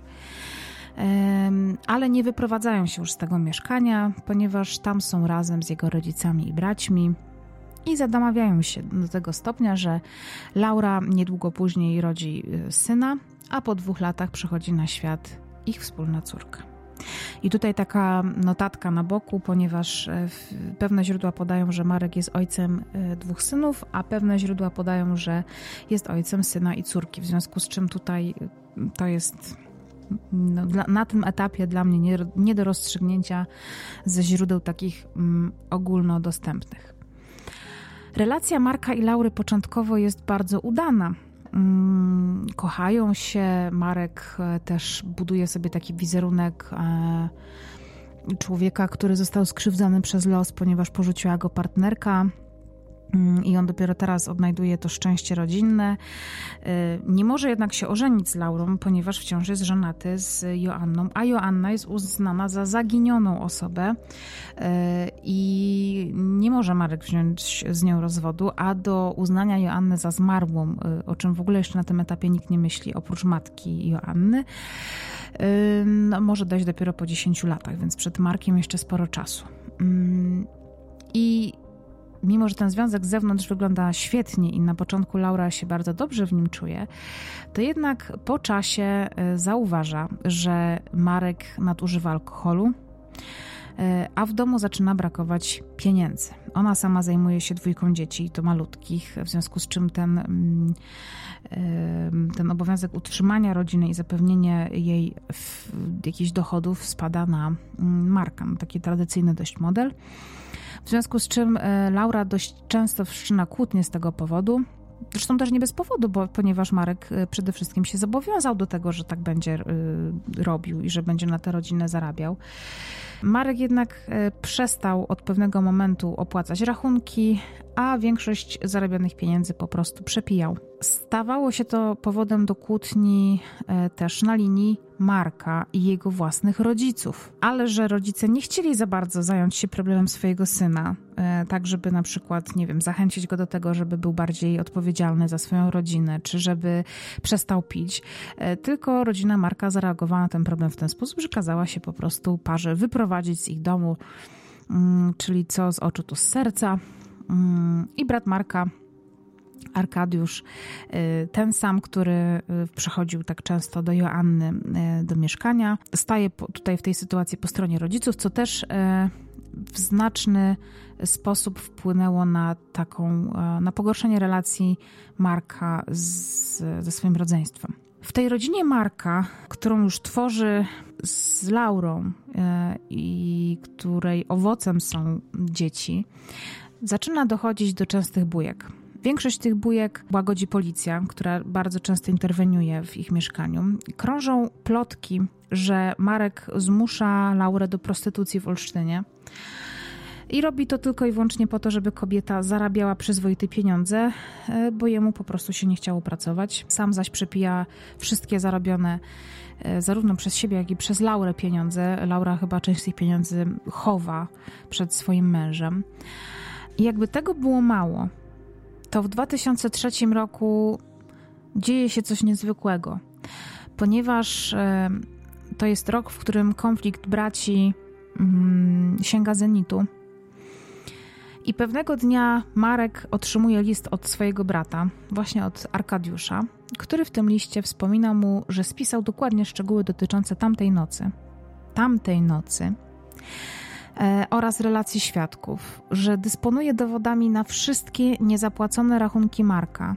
Ale nie wyprowadzają się już z tego mieszkania, ponieważ tam są razem z jego rodzicami i braćmi i zadamawiają się do tego stopnia, że Laura niedługo później rodzi y, syna, a po dwóch latach przychodzi na świat ich wspólna córka. I tutaj taka notatka na boku, ponieważ e, pewne źródła podają, że Marek jest ojcem e, dwóch synów, a pewne źródła podają, że jest ojcem syna i córki. W związku z czym tutaj e, to jest no, dla, na tym etapie dla mnie nie, nie, do rozstrzygnięcia ze źródeł takich mm, ogólnodostępnych. Relacja Marka i Laury początkowo jest bardzo udana. Mm, kochają się. Marek e, też buduje sobie taki wizerunek e, człowieka, który został skrzywdzony przez los, ponieważ porzuciła go partnerka. Mm, i on dopiero teraz odnajduje to szczęście rodzinne. Y, nie może jednak się ożenić z Laurą, ponieważ wciąż jest żonaty z Joanną, a Joanna jest uznana za zaginioną osobę y, i nie może Marek wziąć z nią rozwodu, a do uznania Joanny za zmarłą, y, o czym w ogóle jeszcze na tym etapie nikt nie myśli, oprócz matki Joanny, no, może dojść dopiero po 10 latach, więc przed Markiem jeszcze sporo czasu. Mm, I mimo że ten związek z zewnątrz wygląda świetnie i na początku Laura się bardzo dobrze w nim czuje, to jednak po czasie e, zauważa, że Marek nadużywa alkoholu, e, a w domu zaczyna brakować pieniędzy. Ona sama zajmuje się dwójką dzieci, to malutkich, w związku z czym ten, mm, ten obowiązek utrzymania rodziny i zapewnienie jej jakichś dochodów spada na mm, Marka. Taki tradycyjny dość model. W związku z czym e, Laura dość często wszczyna kłótnie z tego powodu. Zresztą też nie bez powodu, bo ponieważ Marek e, przede wszystkim się zobowiązał do tego, że tak będzie e, robił i że będzie na tę rodzinę zarabiał. Marek jednak przestał od pewnego momentu opłacać rachunki, a większość zarobionych pieniędzy po prostu przepijał. Stawało się to powodem do kłótni też na linii Marka i jego własnych rodziców. Ale że rodzice nie chcieli za bardzo zająć się problemem swojego syna, e, tak żeby na przykład, nie wiem, zachęcić go do tego, żeby był bardziej odpowiedzialny za swoją rodzinę, czy żeby przestał pić. E, tylko rodzina Marka zareagowała na ten problem w ten sposób, że kazała się po prostu parze wyprowadzić z ich domu, mm, czyli co z oczu, to z serca. Mm, I brat Marka Arkadiusz, y, ten sam, który y, przychodził tak często do Joanny y, do mieszkania, staje tutaj w tej sytuacji po stronie rodziców, co też w znaczny sposób wpłynęło na taką, na pogorszenie relacji Marka z, ze swoim rodzeństwem. W tej rodzinie Marka, którą już tworzy z Laurą i której owocem są dzieci, zaczyna dochodzić do częstych bujek. Większość tych bujek łagodzi policja, która bardzo często interweniuje w ich mieszkaniu. Krążą plotki, że Marek zmusza Laurę do prostytucji w Olsztynie. I robi to tylko i wyłącznie po to, żeby kobieta zarabiała przyzwoite pieniądze, e, bo jemu po prostu się nie chciało pracować. Sam zaś przepija wszystkie zarobione e, zarówno przez siebie, jak i przez Laurę pieniądze. Laura chyba część tych pieniędzy chowa przed swoim mężem. I jakby tego było mało, to w 2003 roku dzieje się coś niezwykłego, ponieważ e, to jest rok, w którym konflikt braci mm, sięga zenitu. I pewnego dnia Marek otrzymuje list od swojego brata, właśnie od Arkadiusza, który w tym liście wspomina mu, że spisał dokładnie szczegóły dotyczące tamtej nocy. Tamtej nocy. E, oraz relacji świadków, że dysponuje dowodami na wszystkie niezapłacone rachunki Marka.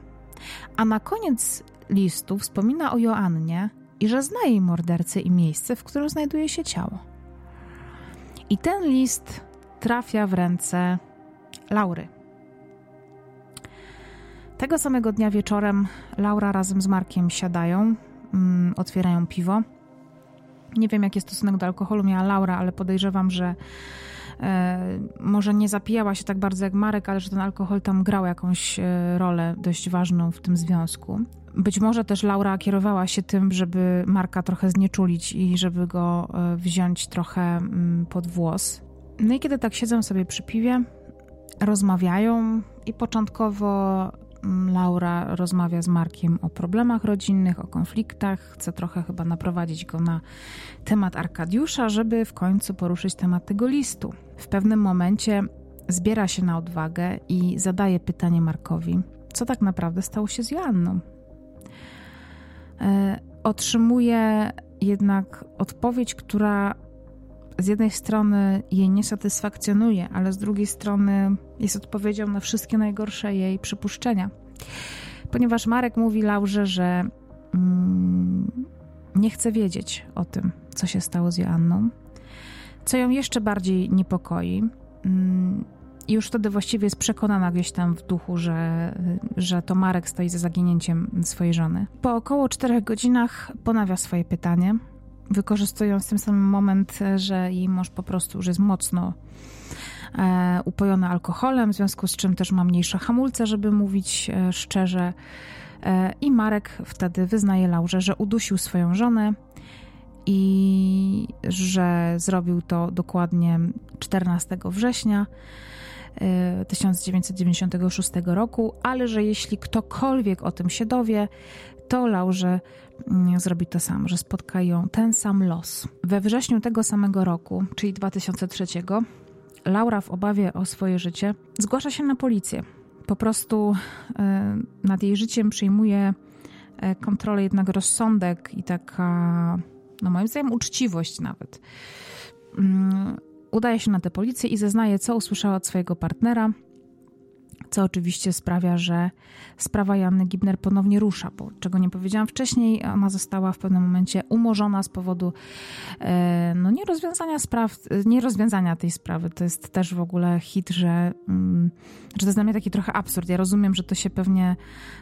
A na koniec listu wspomina o Joannie i że zna jej mordercę i miejsce, w którym znajduje się ciało. I ten list trafia w ręce Laury. Tego samego dnia wieczorem Laura razem z Markiem siadają, mm, otwierają piwo nie wiem, jaki stosunek do alkoholu miała Laura, ale podejrzewam, że e, może nie zapijała się tak bardzo jak Marek, ale że ten alkohol tam grał jakąś e, rolę dość ważną w tym związku. Być może też Laura kierowała się tym, żeby Marka trochę znieczulić i żeby go e, wziąć trochę mm, pod włos. No i kiedy tak siedzą sobie przy piwie, rozmawiają i początkowo Laura rozmawia z Markiem o problemach rodzinnych, o konfliktach. Chce trochę chyba naprowadzić go na temat Arkadiusza, żeby w końcu poruszyć temat tego listu. W pewnym momencie zbiera się na odwagę i zadaje pytanie Markowi, co tak naprawdę stało się z Joanną. E, otrzymuje jednak odpowiedź, która z jednej strony jej nie satysfakcjonuje, ale z drugiej strony jest odpowiedzią na wszystkie najgorsze jej przypuszczenia. Ponieważ Marek mówi Laurze, że mm, nie chce wiedzieć o tym, co się stało z Joanną, co ją jeszcze bardziej niepokoi. Mm, już wtedy właściwie jest przekonana gdzieś tam w duchu, że, że to Marek stoi za zaginięciem swojej żony. Po około czterech godzinach ponawia swoje pytanie wykorzystując tym samym moment, że jej mąż po prostu już jest mocno e, upojony alkoholem, w związku z czym też ma mniejsze hamulce, żeby mówić e, szczerze. E, I Marek wtedy wyznaje Laurze, że udusił swoją żonę i że zrobił to dokładnie 14 września 1996 roku, ale że jeśli ktokolwiek o tym się dowie, to Laurze zrobi to samo, że spotka ją ten sam los. We wrześniu tego samego roku, czyli 2003, Laura w obawie o swoje życie zgłasza się na policję. Po prostu e, nad jej życiem przyjmuje e, kontrolę jednak rozsądek i taka, no moim zdaniem, uczciwość nawet. Mm, udaje się na tę policję i zeznaje, co usłyszała od swojego partnera – co oczywiście sprawia, że sprawa Janny Gibner ponownie rusza, bo czego nie powiedziałam wcześniej, ona została w pewnym momencie umorzona z powodu e, no, nierozwiązania spraw, nierozwiązania tej sprawy. To jest też w ogóle hit, że, mm, że to jest dla mnie taki trochę absurd. Ja rozumiem, że to się pewnie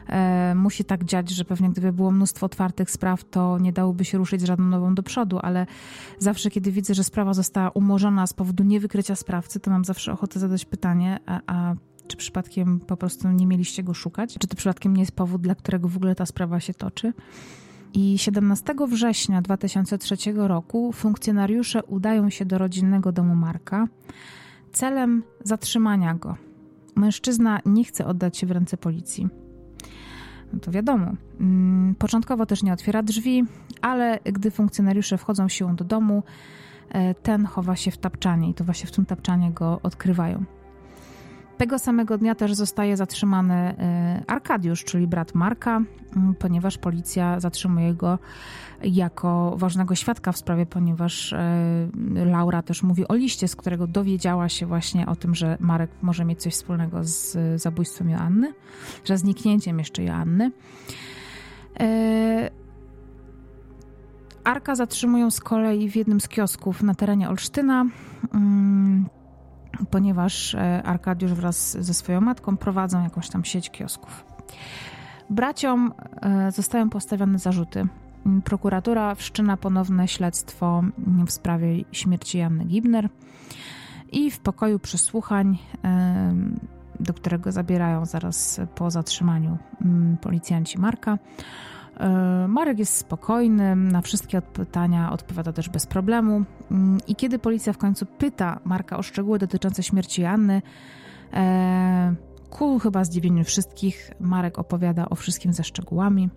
e, musi tak dziać, że pewnie gdyby było mnóstwo otwartych spraw, to nie dałoby się ruszyć żadną nową do przodu, ale zawsze, kiedy widzę, że sprawa została umorzona z powodu niewykrycia sprawcy, to mam zawsze ochotę zadać pytanie, a, a czy przypadkiem po prostu nie mieliście go szukać? Czy to przypadkiem nie jest powód, dla którego w ogóle ta sprawa się toczy? I 17 września 2003 roku funkcjonariusze udają się do rodzinnego domu Marka celem zatrzymania go. Mężczyzna nie chce oddać się w ręce policji. No to wiadomo. Mm, początkowo też nie otwiera drzwi, ale gdy funkcjonariusze wchodzą siłą do domu, e, ten chowa się w tapczanie i to właśnie w tym tapczanie go odkrywają. Tego samego dnia też zostaje zatrzymany e, Arkadiusz, czyli brat Marka, ponieważ policja zatrzymuje go jako ważnego świadka w sprawie, ponieważ e, Laura też mówi o liście, z którego dowiedziała się właśnie o tym, że Marek może mieć coś wspólnego z zabójstwem Joanny, że zniknięciem jeszcze Joanny. E, Arka zatrzymują z kolei w jednym z kiosków na terenie Olsztyna, mm, ponieważ e, Arkadiusz wraz ze swoją matką prowadzą jakąś tam sieć kiosków. Braciom zostają postawione zarzuty Prokuratura wszczyna ponowne śledztwo w sprawie śmierci Janny Gibner i w pokoju przesłuchań, do którego zabierają zaraz po zatrzymaniu policjanci Marka, Marek jest spokojny, na wszystkie pytania odpowiada też bez problemu. I kiedy policja w końcu pyta Marka o szczegóły dotyczące śmierci Janny, ku chyba zdziwieniu wszystkich, Marek opowiada o wszystkim ze szczegółami.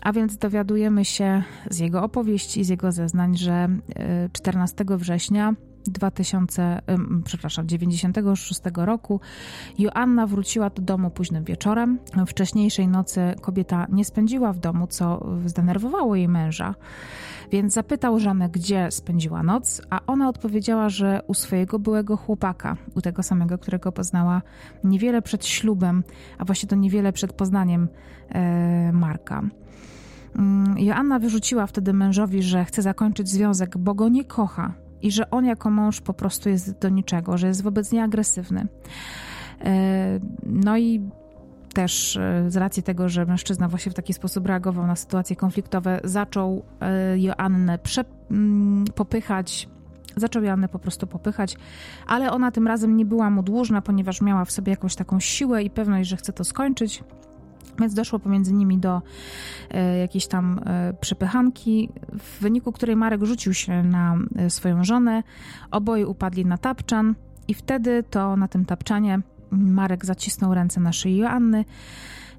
A więc dowiadujemy się z jego opowieści, z jego zeznań, że 14 e, września 2000, przepraszam, 96 roku Joanna wróciła do domu późnym wieczorem. Wcześniejszej nocy kobieta nie spędziła w domu, co zdenerwowało jej męża. Więc zapytał żonę, gdzie spędziła noc, a ona odpowiedziała, że u swojego byłego chłopaka, u tego samego, którego poznała niewiele przed ślubem, a właśnie to niewiele przed poznaniem e, Marka. Mm, Joanna wyrzuciła wtedy mężowi, że chce zakończyć związek, bo go nie kocha i że on jako mąż po prostu jest do niczego, że jest wobec niej agresywny. E, no i też e, z racji tego, że mężczyzna właśnie w taki sposób reagował na sytuacje konfliktowe, zaczął e, Joannę prze, mm, popychać, zaczął Joannę po prostu popychać, ale ona tym razem nie była mu dłużna, ponieważ miała w sobie jakąś taką siłę i pewność, że chce to skończyć. Więc doszło pomiędzy nimi do e, jakiejś tam e, przepychanki, w wyniku której Marek rzucił się na e, swoją żonę. Oboje upadli na tapczan, i wtedy to na tym tapczanie Marek zacisnął ręce na szyi Joanny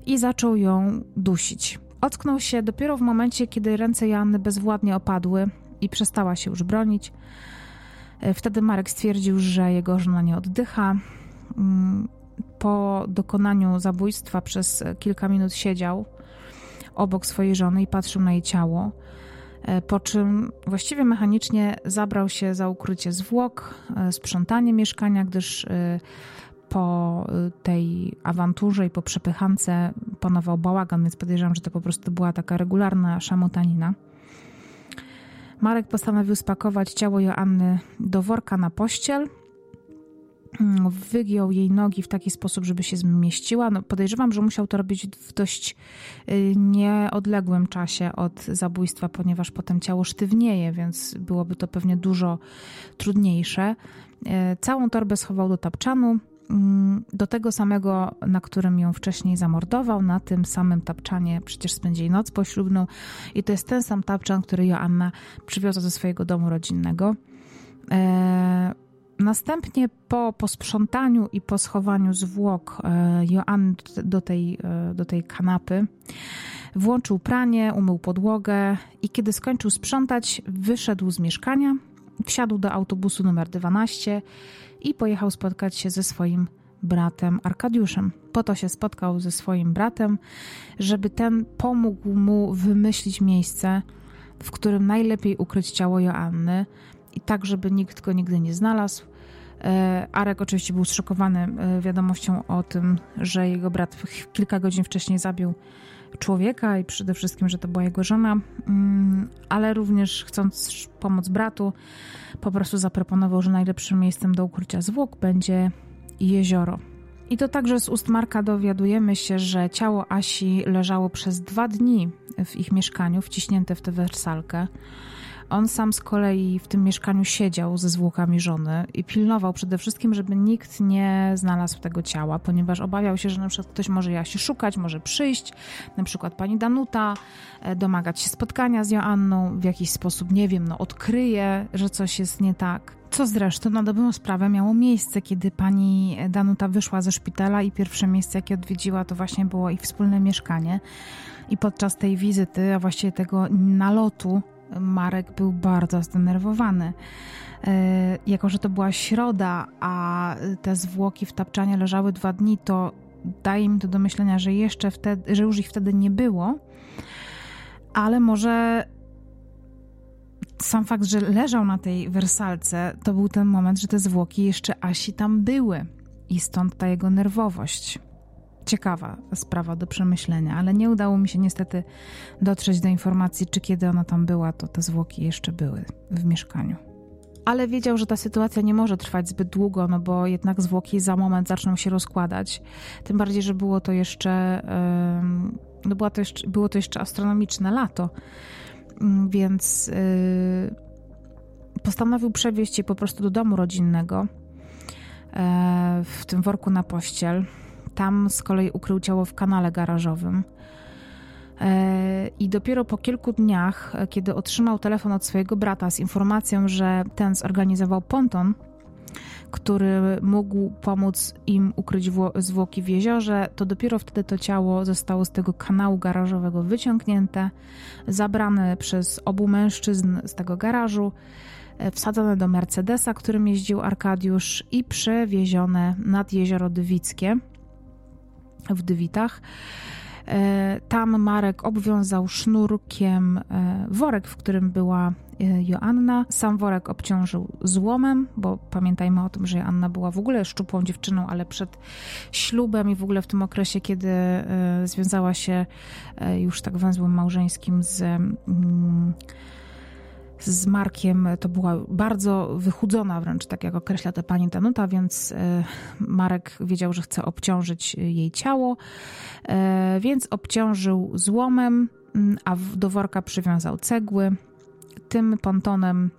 i zaczął ją dusić. Ocknął się dopiero w momencie, kiedy ręce Joanny bezwładnie opadły i przestała się już bronić. Wtedy Marek stwierdził, że jego żona nie oddycha. Po dokonaniu zabójstwa przez kilka minut siedział obok swojej żony i patrzył na jej ciało, e, po czym właściwie mechanicznie zabrał się za ukrycie zwłok, e, sprzątanie mieszkania, gdyż e, po tej awanturze i po przepychance panował bałagan, więc podejrzewam, że to po prostu była taka regularna szamotanina. Marek postanowił spakować ciało Joanny do worka na pościel wygiął jej nogi w taki sposób, żeby się zmieściła. No, podejrzewam, że musiał to robić w dość y, nieodległym czasie od zabójstwa, ponieważ potem ciało sztywnieje, więc byłoby to pewnie dużo trudniejsze. Y, całą torbę schował do tapczanu, mm, do tego samego, na którym ją wcześniej zamordował. Na tym samym tapczanie przecież spędzili noc poślubną i to jest ten sam tapczan, który Joanna przywiozła ze swojego domu rodzinnego. E, Następnie po posprzątaniu i po schowaniu zwłok e, Joanny do tej, e, do tej kanapy, włączył pranie, umył podłogę i kiedy skończył sprzątać, wyszedł z mieszkania, wsiadł do autobusu numer 12 i pojechał spotkać się ze swoim bratem Arkadiuszem. Po to się spotkał ze swoim bratem, żeby ten pomógł mu wymyślić miejsce, w którym najlepiej ukryć ciało Joanny, i tak, żeby nikt go nigdy nie znalazł. E, Arek oczywiście był zszokowany e, wiadomością o tym, że jego brat kilka godzin wcześniej zabił człowieka i przede wszystkim, że to była jego żona, mm, ale również chcąc pomóc bratu, po prostu zaproponował, że najlepszym miejscem do ukrycia zwłok będzie jezioro. I to także z ust Marka dowiadujemy się, że ciało Asi leżało przez dwa dni w ich mieszkaniu, wciśnięte w tę wersalkę. On sam z kolei w tym mieszkaniu siedział ze zwłokami żony i pilnował przede wszystkim, żeby nikt nie znalazł tego ciała, ponieważ obawiał się, że na przykład ktoś może Jasi szukać, może przyjść, na przykład pani Danuta, e, domagać się spotkania z Joanną, w jakiś sposób, nie wiem, no odkryje, że coś jest nie tak. Co zresztą na dobrą sprawę miało miejsce, kiedy pani Danuta wyszła ze szpitala i pierwsze miejsce, jakie odwiedziła, to właśnie było ich wspólne mieszkanie. I podczas tej wizyty, a właściwie tego nalotu Marek był bardzo zdenerwowany. Jako, że to była środa, a te zwłoki w tapczanie leżały dwa dni, to daje mi to do myślenia, że jeszcze wtedy, że już ich wtedy nie było, ale może sam fakt, że leżał na tej wersalce, to był ten moment, że te zwłoki jeszcze Asi tam były i stąd ta jego nerwowość. Ciekawa sprawa do przemyślenia, ale nie udało mi się niestety dotrzeć do informacji, czy kiedy ona tam była, to te zwłoki jeszcze były w mieszkaniu. Ale wiedział, że ta sytuacja nie może trwać zbyt długo, no bo jednak zwłoki za moment zaczną się rozkładać. Tym bardziej, że było to jeszcze, no było to jeszcze, było to jeszcze astronomiczne lato, mm, więc y, postanowił przewieźć je po prostu do domu rodzinnego e, w tym worku na pościel. Tam z kolei ukrył ciało w kanale garażowym. E, I dopiero po kilku dniach, e, kiedy otrzymał telefon od swojego brata z informacją, że ten zorganizował ponton, który mógł pomóc im ukryć zwłoki w jeziorze, to dopiero wtedy to ciało zostało z tego kanału garażowego wyciągnięte, zabrane przez obu mężczyzn z tego garażu, e, wsadzone do Mercedesa, którym jeździł Arkadiusz i przewiezione nad jezioro Dywickie w Dywitach. E, tam Marek obwiązał sznurkiem e, worek, w którym była e, Joanna. Sam worek obciążył złomem, bo pamiętajmy o tym, że Joanna była w ogóle szczupłą dziewczyną, ale przed ślubem i w ogóle w tym okresie, kiedy związała się już tak węzłem małżeńskim z mm, z Markiem to była bardzo wychudzona wręcz, tak jak określa to pani Danuta, więc e, Marek wiedział, że chce obciążyć jej ciało, e, więc obciążył złomem, mm, a do worka przywiązał cegły. Tym pontonem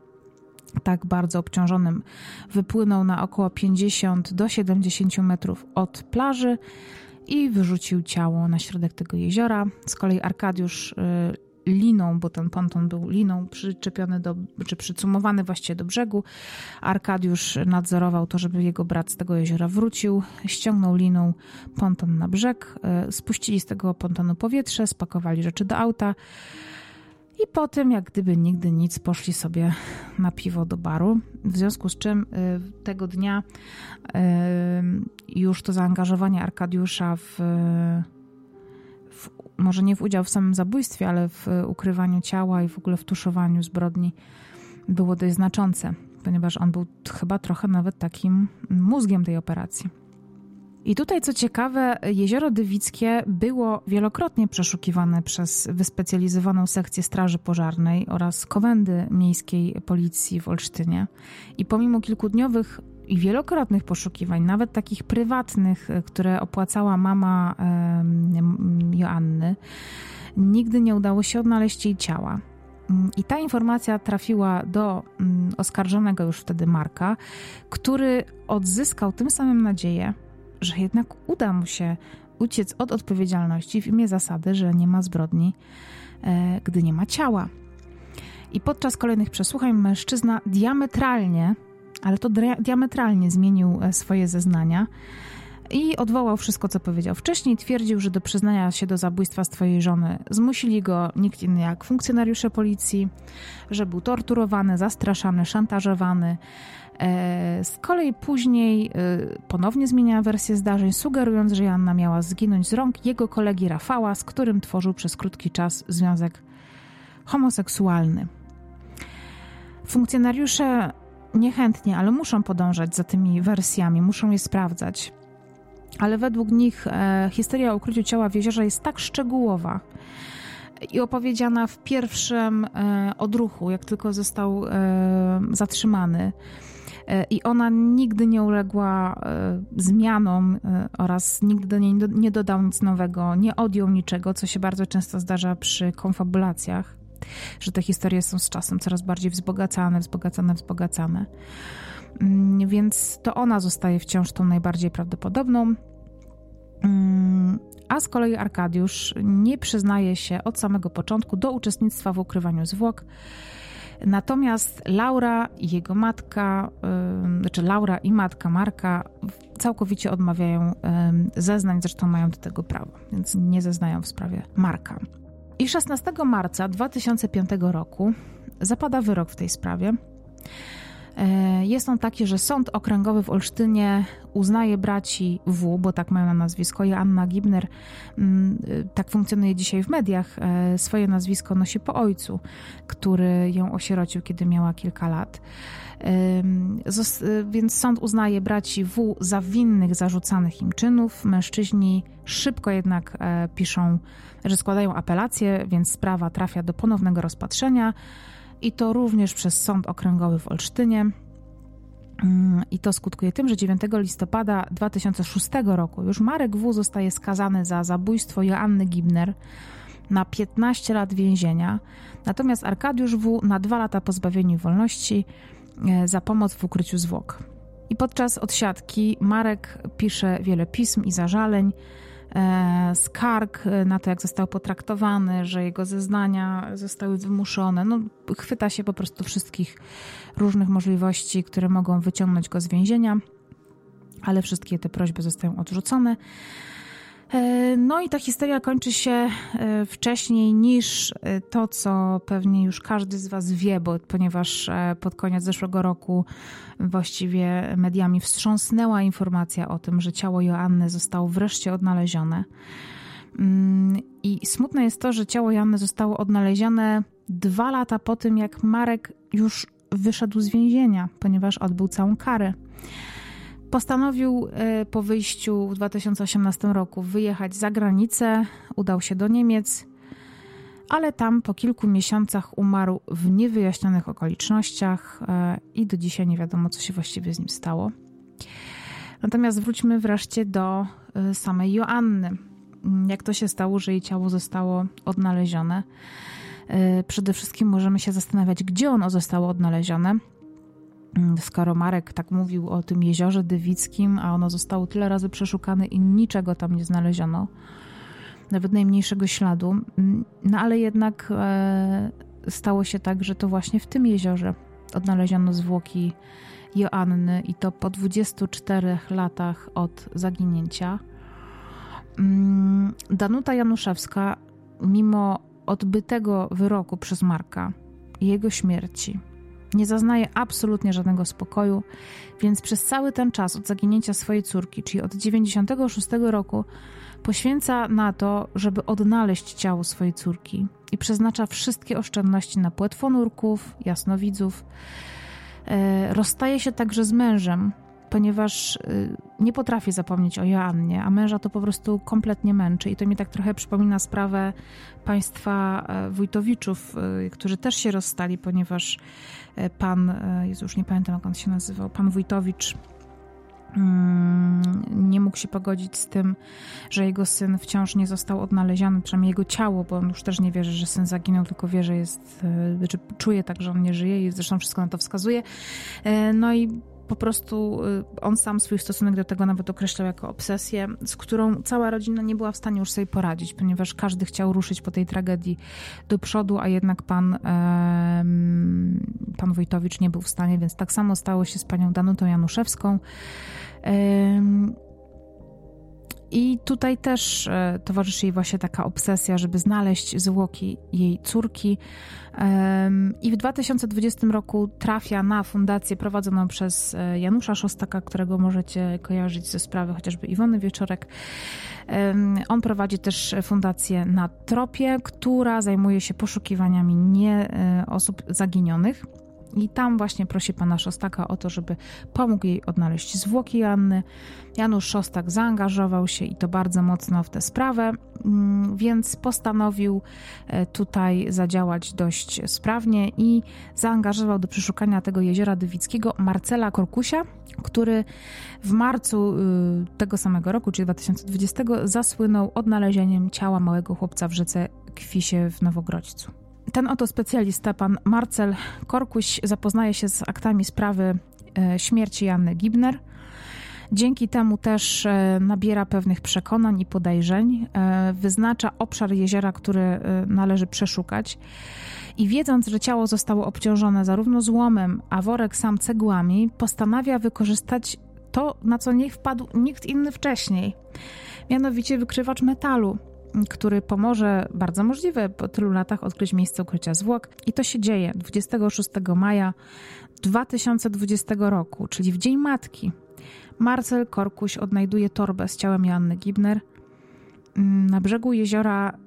tak bardzo obciążonym wypłynął na około 50 do 70 metrów od plaży i wyrzucił ciało na środek tego jeziora. Z kolei Arkadiusz e, liną, bo ten ponton był liną przyczepiony do, czy przycumowany właściwie do brzegu. Arkadiusz nadzorował to, żeby jego brat z tego jeziora wrócił, ściągnął liną ponton na brzeg, e, spuścili z tego pontonu powietrze, spakowali rzeczy do auta. I po tym, jak gdyby nigdy nic, poszli sobie na piwo do baru. W związku z czym y, tego dnia y, już to zaangażowanie Arkadiusza w może nie w udział w samym zabójstwie, ale w ukrywaniu ciała i w ogóle w tuszowaniu zbrodni było dość znaczące, ponieważ on był chyba trochę nawet takim mózgiem tej operacji. I tutaj, co ciekawe, jezioro Dywickie było wielokrotnie przeszukiwane przez wyspecjalizowaną sekcję Straży Pożarnej oraz Komendy Miejskiej Policji w Olsztynie. I pomimo kilkudniowych i wielokrotnych poszukiwań, nawet takich prywatnych, e, które opłacała mama Joanny, nigdy nie udało się odnaleźć jej ciała. Mm, I ta informacja trafiła do mm, oskarżonego już wtedy Marka, który odzyskał tym samym nadzieję, że jednak uda mu się uciec od odpowiedzialności w imię zasady, że nie ma zbrodni, e, gdy nie ma ciała. I podczas kolejnych przesłuchań mężczyzna diametralnie ale to diametralnie zmienił e, swoje zeznania i odwołał wszystko, co powiedział wcześniej. Twierdził, że do przyznania się do zabójstwa swojej żony zmusili go nikt inny jak funkcjonariusze policji, że był torturowany, zastraszany, szantażowany. E, z kolei później e, ponownie zmienia wersję zdarzeń, sugerując, że Janna miała zginąć z rąk jego kolegi Rafała, z którym tworzył przez krótki czas związek homoseksualny. Funkcjonariusze niechętnie, ale muszą podążać za tymi wersjami, muszą je sprawdzać. Ale według nich e, historia o ukryciu ciała w jeziorze jest tak szczegółowa i opowiedziana w pierwszym e, odruchu, jak tylko został e, zatrzymany. E, I ona nigdy nie uległa e, zmianom e, oraz nigdy do niej nie dodał nic nowego, nie odjął niczego, co się bardzo często zdarza przy konfabulacjach że te historie są z czasem coraz bardziej wzbogacane, wzbogacane, wzbogacane. Mm, więc to ona zostaje wciąż tą najbardziej prawdopodobną. Mm, a z kolei Arkadiusz nie przyznaje się od samego początku do uczestnictwa w ukrywaniu zwłok. Natomiast Laura i jego matka, znaczy Laura i matka Marka całkowicie odmawiają zeznań, zresztą mają do tego prawo, więc nie zeznają w sprawie Marka. I 16 marca 2005 roku zapada wyrok w tej sprawie. E, jest on taki, że Sąd Okręgowy w Olsztynie uznaje braci W, bo tak mają na nazwisko, Joanna Gibner, mm, tak funkcjonuje dzisiaj w mediach, swoje nazwisko nosi po ojcu, który ją osierocił, kiedy miała kilka lat. Więc sąd uznaje braci W za winnych zarzucanych im czynów. Mężczyźni szybko jednak e, piszą, że składają apelację, więc sprawa trafia do ponownego rozpatrzenia i to również przez Sąd Okręgowy w Olsztynie. Mm, I to skutkuje tym, że 9 listopada 2006 roku już Marek W. zostaje skazany za zabójstwo Joanny Gibner na 15 lat więzienia, natomiast Arkadiusz W. na 2 lata pozbawienia wolności E, za pomoc w ukryciu zwłok. I podczas odsiadki Marek pisze wiele pism i zażaleń, skarg na to, jak został potraktowany, że jego zeznania zostały wymuszone. No, chwyta się po prostu wszystkich różnych możliwości, które mogą wyciągnąć go z więzienia, ale wszystkie te prośby zostają odrzucone. E, no i ta historia kończy się e, wcześniej niż e, to, co pewnie już każdy z Was wie, bo ponieważ pod koniec zeszłego roku właściwie mediami wstrząsnęła informacja o tym, że ciało Joanny zostało wreszcie odnalezione. Mm, I smutne jest to, że ciało Joanny zostało odnalezione dwa lata po tym, jak Marek już wyszedł z więzienia, ponieważ odbył całą karę. Postanowił e, po wyjściu w 2018 roku wyjechać za granicę, udał się do Niemiec, ale tam po kilku miesiącach umarł w niewyjaśnionych okolicznościach e, i do dzisiaj nie wiadomo, co się właściwie z nim stało. Natomiast wróćmy wreszcie do e, samej Joanny. Jak to się stało, że jej ciało zostało odnalezione? Przede wszystkim możemy się zastanawiać, gdzie ono zostało odnalezione skoro Marek tak mówił o tym jeziorze Dywickim, a ono zostało tyle razy przeszukane i niczego tam nie znaleziono, nawet najmniejszego śladu, mm, no ale jednak e, stało się tak, że to właśnie w tym jeziorze odnaleziono zwłoki Joanny i to po 24 latach od zaginięcia. Mm, Danuta Januszewska, mimo odbytego wyroku przez Marka i jego śmierci, nie zaznaje absolutnie żadnego spokoju, więc przez cały ten czas od zaginięcia swojej córki, czyli od 96 roku, poświęca na to, żeby odnaleźć ciało swojej córki i przeznacza wszystkie oszczędności na płetwonurków, jasnowidzów. E, rozstaje się także z mężem, ponieważ y, nie potrafię zapomnieć o Joannie, a męża to po prostu kompletnie męczy. I to mi tak trochę przypomina sprawę państwa e, Wójtowiczów, y, którzy też się rozstali, ponieważ e, pan, e, już nie pamiętam jak on się nazywał, pan Wójtowicz mm, nie mógł się pogodzić z tym, że jego syn wciąż nie został odnaleziony, przynajmniej jego ciało, bo on już też nie wierzy, że syn zaginął, tylko wie, że jest, znaczy czuje tak, że on nie żyje i zresztą wszystko na to wskazuje. No i po prostu y, on sam swój stosunek do tego nawet określał jako obsesję, z którą cała rodzina nie była w stanie już sobie poradzić, ponieważ każdy chciał ruszyć po tej tragedii do przodu, a jednak pan, pan Wojtowicz nie był w stanie, więc tak samo stało się z panią Danutą Januszewską. I tutaj też e, towarzyszy jej właśnie taka obsesja, żeby znaleźć zwłoki jej córki. I w 2020 roku trafia na fundację prowadzoną przez e, Janusza Szostaka, którego możecie kojarzyć ze sprawy chociażby Iwony Wieczorek. On prowadzi też fundację na Tropie, która zajmuje się poszukiwaniami nie e, osób zaginionych. I tam właśnie prosi pana Szostaka o to, żeby pomógł jej odnaleźć zwłoki Janny. Janusz Szostak zaangażował się i to bardzo mocno w tę sprawę, mm, więc postanowił e, tutaj zadziałać dość sprawnie i zaangażował do przeszukania tego jeziora Dywickiego Marcela Korkusia, który w marcu y, tego samego roku, czyli 2020, zasłynął odnalezieniem ciała małego chłopca w rzece Kwisie w Nowogrodźcu. Ten oto specjalista, pan Marcel Korkuś, zapoznaje się z aktami sprawy e, śmierci Janny Gibner. Dzięki temu też e, nabiera pewnych przekonań i podejrzeń, e, wyznacza obszar jeziora, który należy przeszukać. I wiedząc, że ciało zostało obciążone zarówno złomem, a worek sam cegłami, postanawia wykorzystać to, na co nie wpadł nikt inny wcześniej, mianowicie wykrywacz metalu który pomoże, bardzo możliwe, po tylu latach odkryć miejsce ukrycia zwłok. I to się dzieje 26 maja 2020 roku, czyli w Dzień Matki. Marcel Korkuś odnajduje torbę z ciałem Joanny Gibner mm, na brzegu jeziora,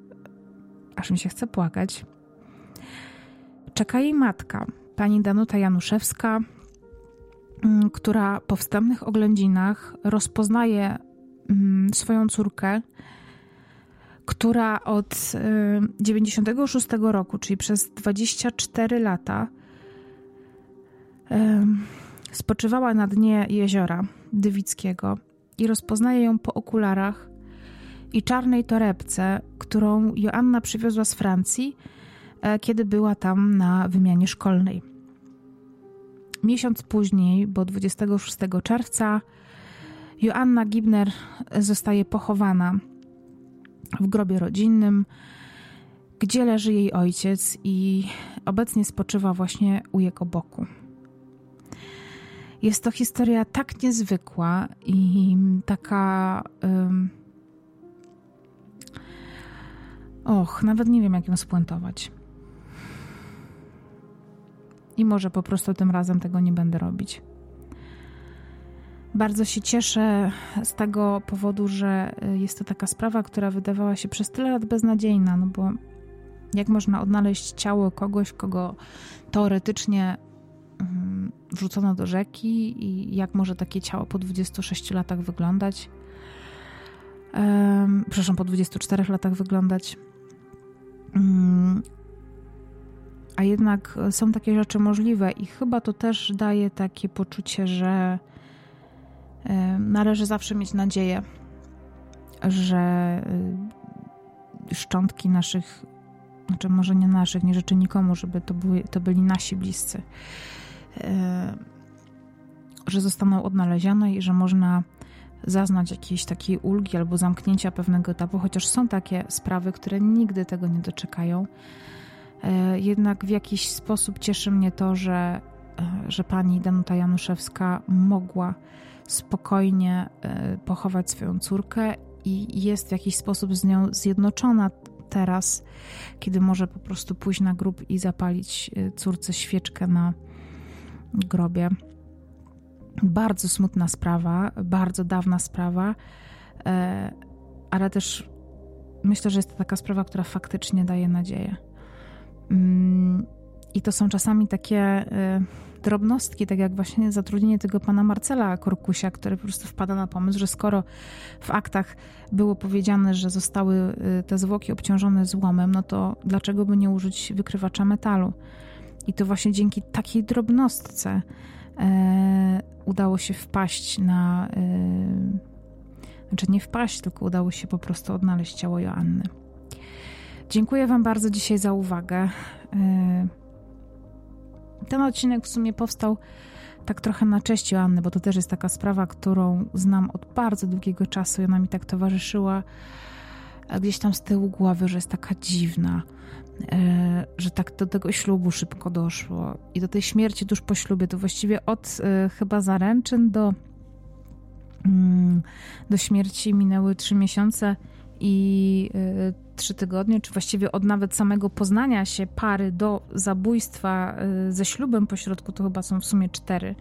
aż mi się chce płakać. Czeka jej matka, pani Danuta Januszewska, mm, która po wstępnych oględzinach rozpoznaje mm, swoją córkę, która od 96 roku, czyli przez 24 lata, spoczywała na dnie jeziora Dywickiego i rozpoznaje ją po okularach i czarnej torebce, którą Joanna przywiozła z Francji, e, kiedy była tam na wymianie szkolnej. Miesiąc później, bo 26 czerwca, Joanna Gibner zostaje pochowana w grobie rodzinnym, gdzie leży jej ojciec i obecnie spoczywa właśnie u jego boku. Jest to historia tak niezwykła i taka. Um, och, nawet nie wiem, jak ją spuentować. I może po prostu tym razem tego nie będę robić. Bardzo się cieszę z tego powodu, że y, jest to taka sprawa, która wydawała się przez tyle lat beznadziejna, no bo jak można odnaleźć ciało kogoś, kogo teoretycznie um, wrzucono do rzeki i jak może takie ciało po 26 latach wyglądać? Przepraszam, po 24 latach wyglądać. Um, a jednak są takie rzeczy możliwe i chyba to też daje takie poczucie, że należy zawsze mieć nadzieję, że y, szczątki naszych, znaczy może nie naszych, nie życzę nikomu, żeby to, były, to byli nasi bliscy, że zostaną odnalezione i że można zaznać jakiejś takiej ulgi albo zamknięcia pewnego etapu, chociaż są takie sprawy, które nigdy tego nie doczekają. E, jednak w jakiś sposób cieszy mnie to, że, że pani Danuta Januszewska mogła spokojnie e, pochować swoją córkę i jest w jakiś sposób z nią zjednoczona teraz, kiedy może po prostu pójść na grób i zapalić e, córce świeczkę na grobie. Bardzo smutna sprawa, bardzo dawna sprawa, e, ale też myślę, że jest to taka sprawa, która faktycznie daje nadzieję. I to są czasami takie drobnostki, tak jak właśnie zatrudnienie tego pana Marcela Korkusia, który po prostu wpada na pomysł, że skoro w aktach było powiedziane, że zostały y, te zwłoki obciążone złomem, no to dlaczego by nie użyć wykrywacza metalu? I to właśnie dzięki takiej drobnostce e, udało się wpaść na. E, znaczy nie wpaść, tylko udało się po prostu odnaleźć ciało Joanny. Dziękuję Wam bardzo dzisiaj za uwagę. E, ten odcinek w sumie powstał tak trochę na cześć Joanny, bo to też jest taka sprawa, którą znam od bardzo długiego czasu i ona mi tak towarzyszyła gdzieś tam z tyłu głowy, że jest taka dziwna, e, że tak do tego ślubu szybko doszło. I do tej śmierci tuż po ślubie, to właściwie od e, chyba zaręczyn do, mm, do śmierci minęły trzy miesiące i e, trzy tygodnie, czy właściwie od nawet samego poznania się pary do zabójstwa y, ze ślubem pośrodku, to chyba są w sumie cztery.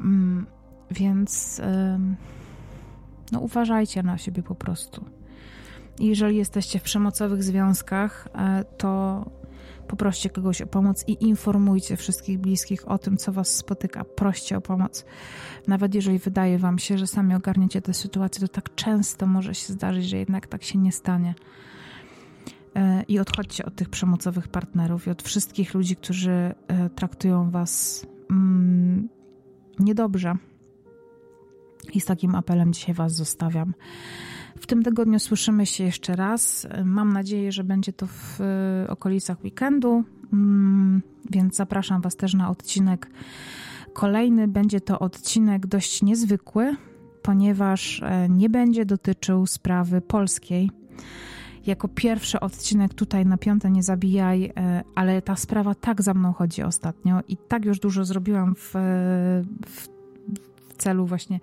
Mm, więc no, uważajcie na siebie po prostu. Jeżeli jesteście w przemocowych związkach, e, to poproście kogoś o pomoc i informujcie wszystkich bliskich o tym, co was spotyka. Proście o pomoc. Nawet jeżeli wydaje wam się, że sami ogarniecie tę sytuację, to tak często może się zdarzyć, że jednak tak się nie stanie. E, I odchodźcie od tych przemocowych partnerów i od wszystkich ludzi, którzy e, traktują was mm, niedobrze. I z takim apelem dzisiaj Was zostawiam. W tym tygodniu słyszymy się jeszcze raz. Mam nadzieję, że będzie to w e, okolicach weekendu, mm, więc zapraszam Was też na odcinek kolejny. Będzie to odcinek dość niezwykły, ponieważ nie będzie dotyczył sprawy polskiej jako pierwszy odcinek tutaj na piąte nie zabijaj, e, ale ta sprawa tak za mną chodzi ostatnio i tak już dużo zrobiłam w, w, celu właśnie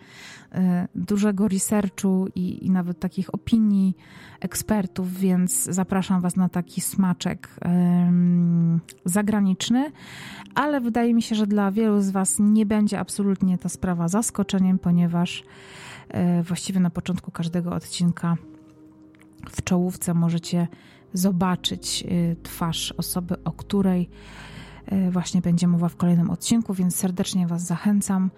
e, dużego researchu i, i nawet takich opinii ekspertów, więc zapraszam Was na taki smaczek zagraniczny, ale wydaje mi się, że dla wielu z Was nie będzie absolutnie ta sprawa zaskoczeniem, ponieważ e, właściwie na początku każdego odcinka w czołówce możecie zobaczyć e, twarz osoby, o której właśnie będzie mowa w kolejnym odcinku, więc serdecznie Was zachęcam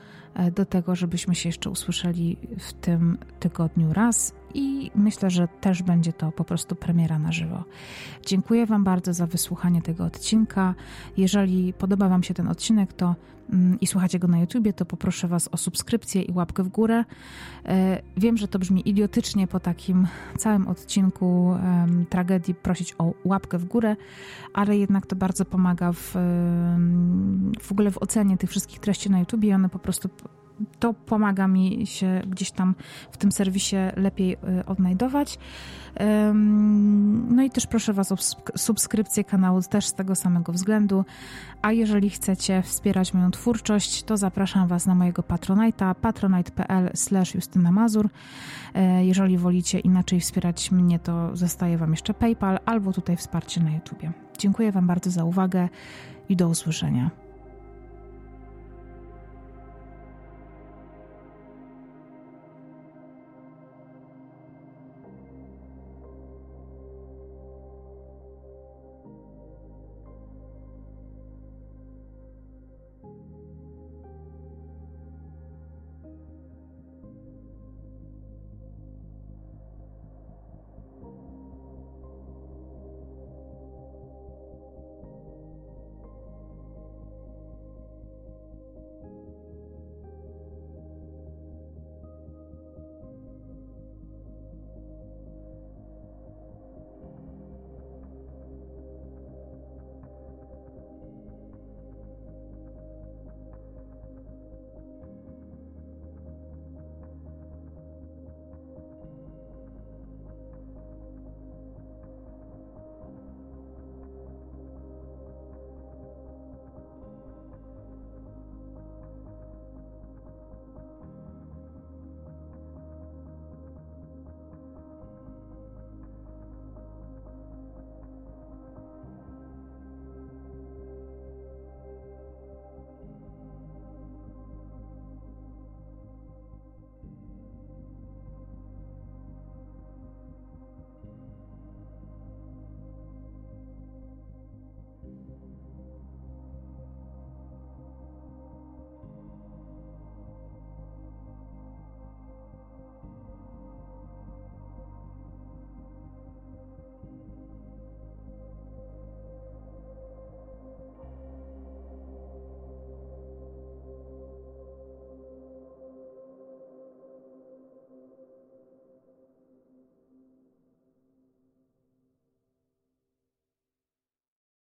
do tego, żebyśmy się jeszcze usłyszeli w tym tygodniu raz i myślę, że też będzie to po prostu premiera na żywo. Dziękuję Wam bardzo za wysłuchanie tego odcinka. Jeżeli podoba Wam się ten odcinek, to mm, i słuchacie go na YouTubie, to poproszę Was o subskrypcję i łapkę w górę. E, wiem, że to brzmi idiotycznie po takim całym odcinku um, tragedii prosić o łapkę w górę, ale jednak to bardzo pomaga w, w ogóle w ocenie tych wszystkich treści na YouTubie i one po prostu to pomaga mi się gdzieś tam w tym serwisie lepiej y, odnajdować. No i też proszę Was o subskrypcję kanału też z tego samego względu. A jeżeli chcecie wspierać moją twórczość, to zapraszam Was na mojego Patronite'a patronite.pl Justyna. E, jeżeli wolicie inaczej wspierać mnie, to zostaje Wam jeszcze PayPal albo tutaj wsparcie na YouTubie. Dziękuję Wam bardzo za uwagę i do usłyszenia.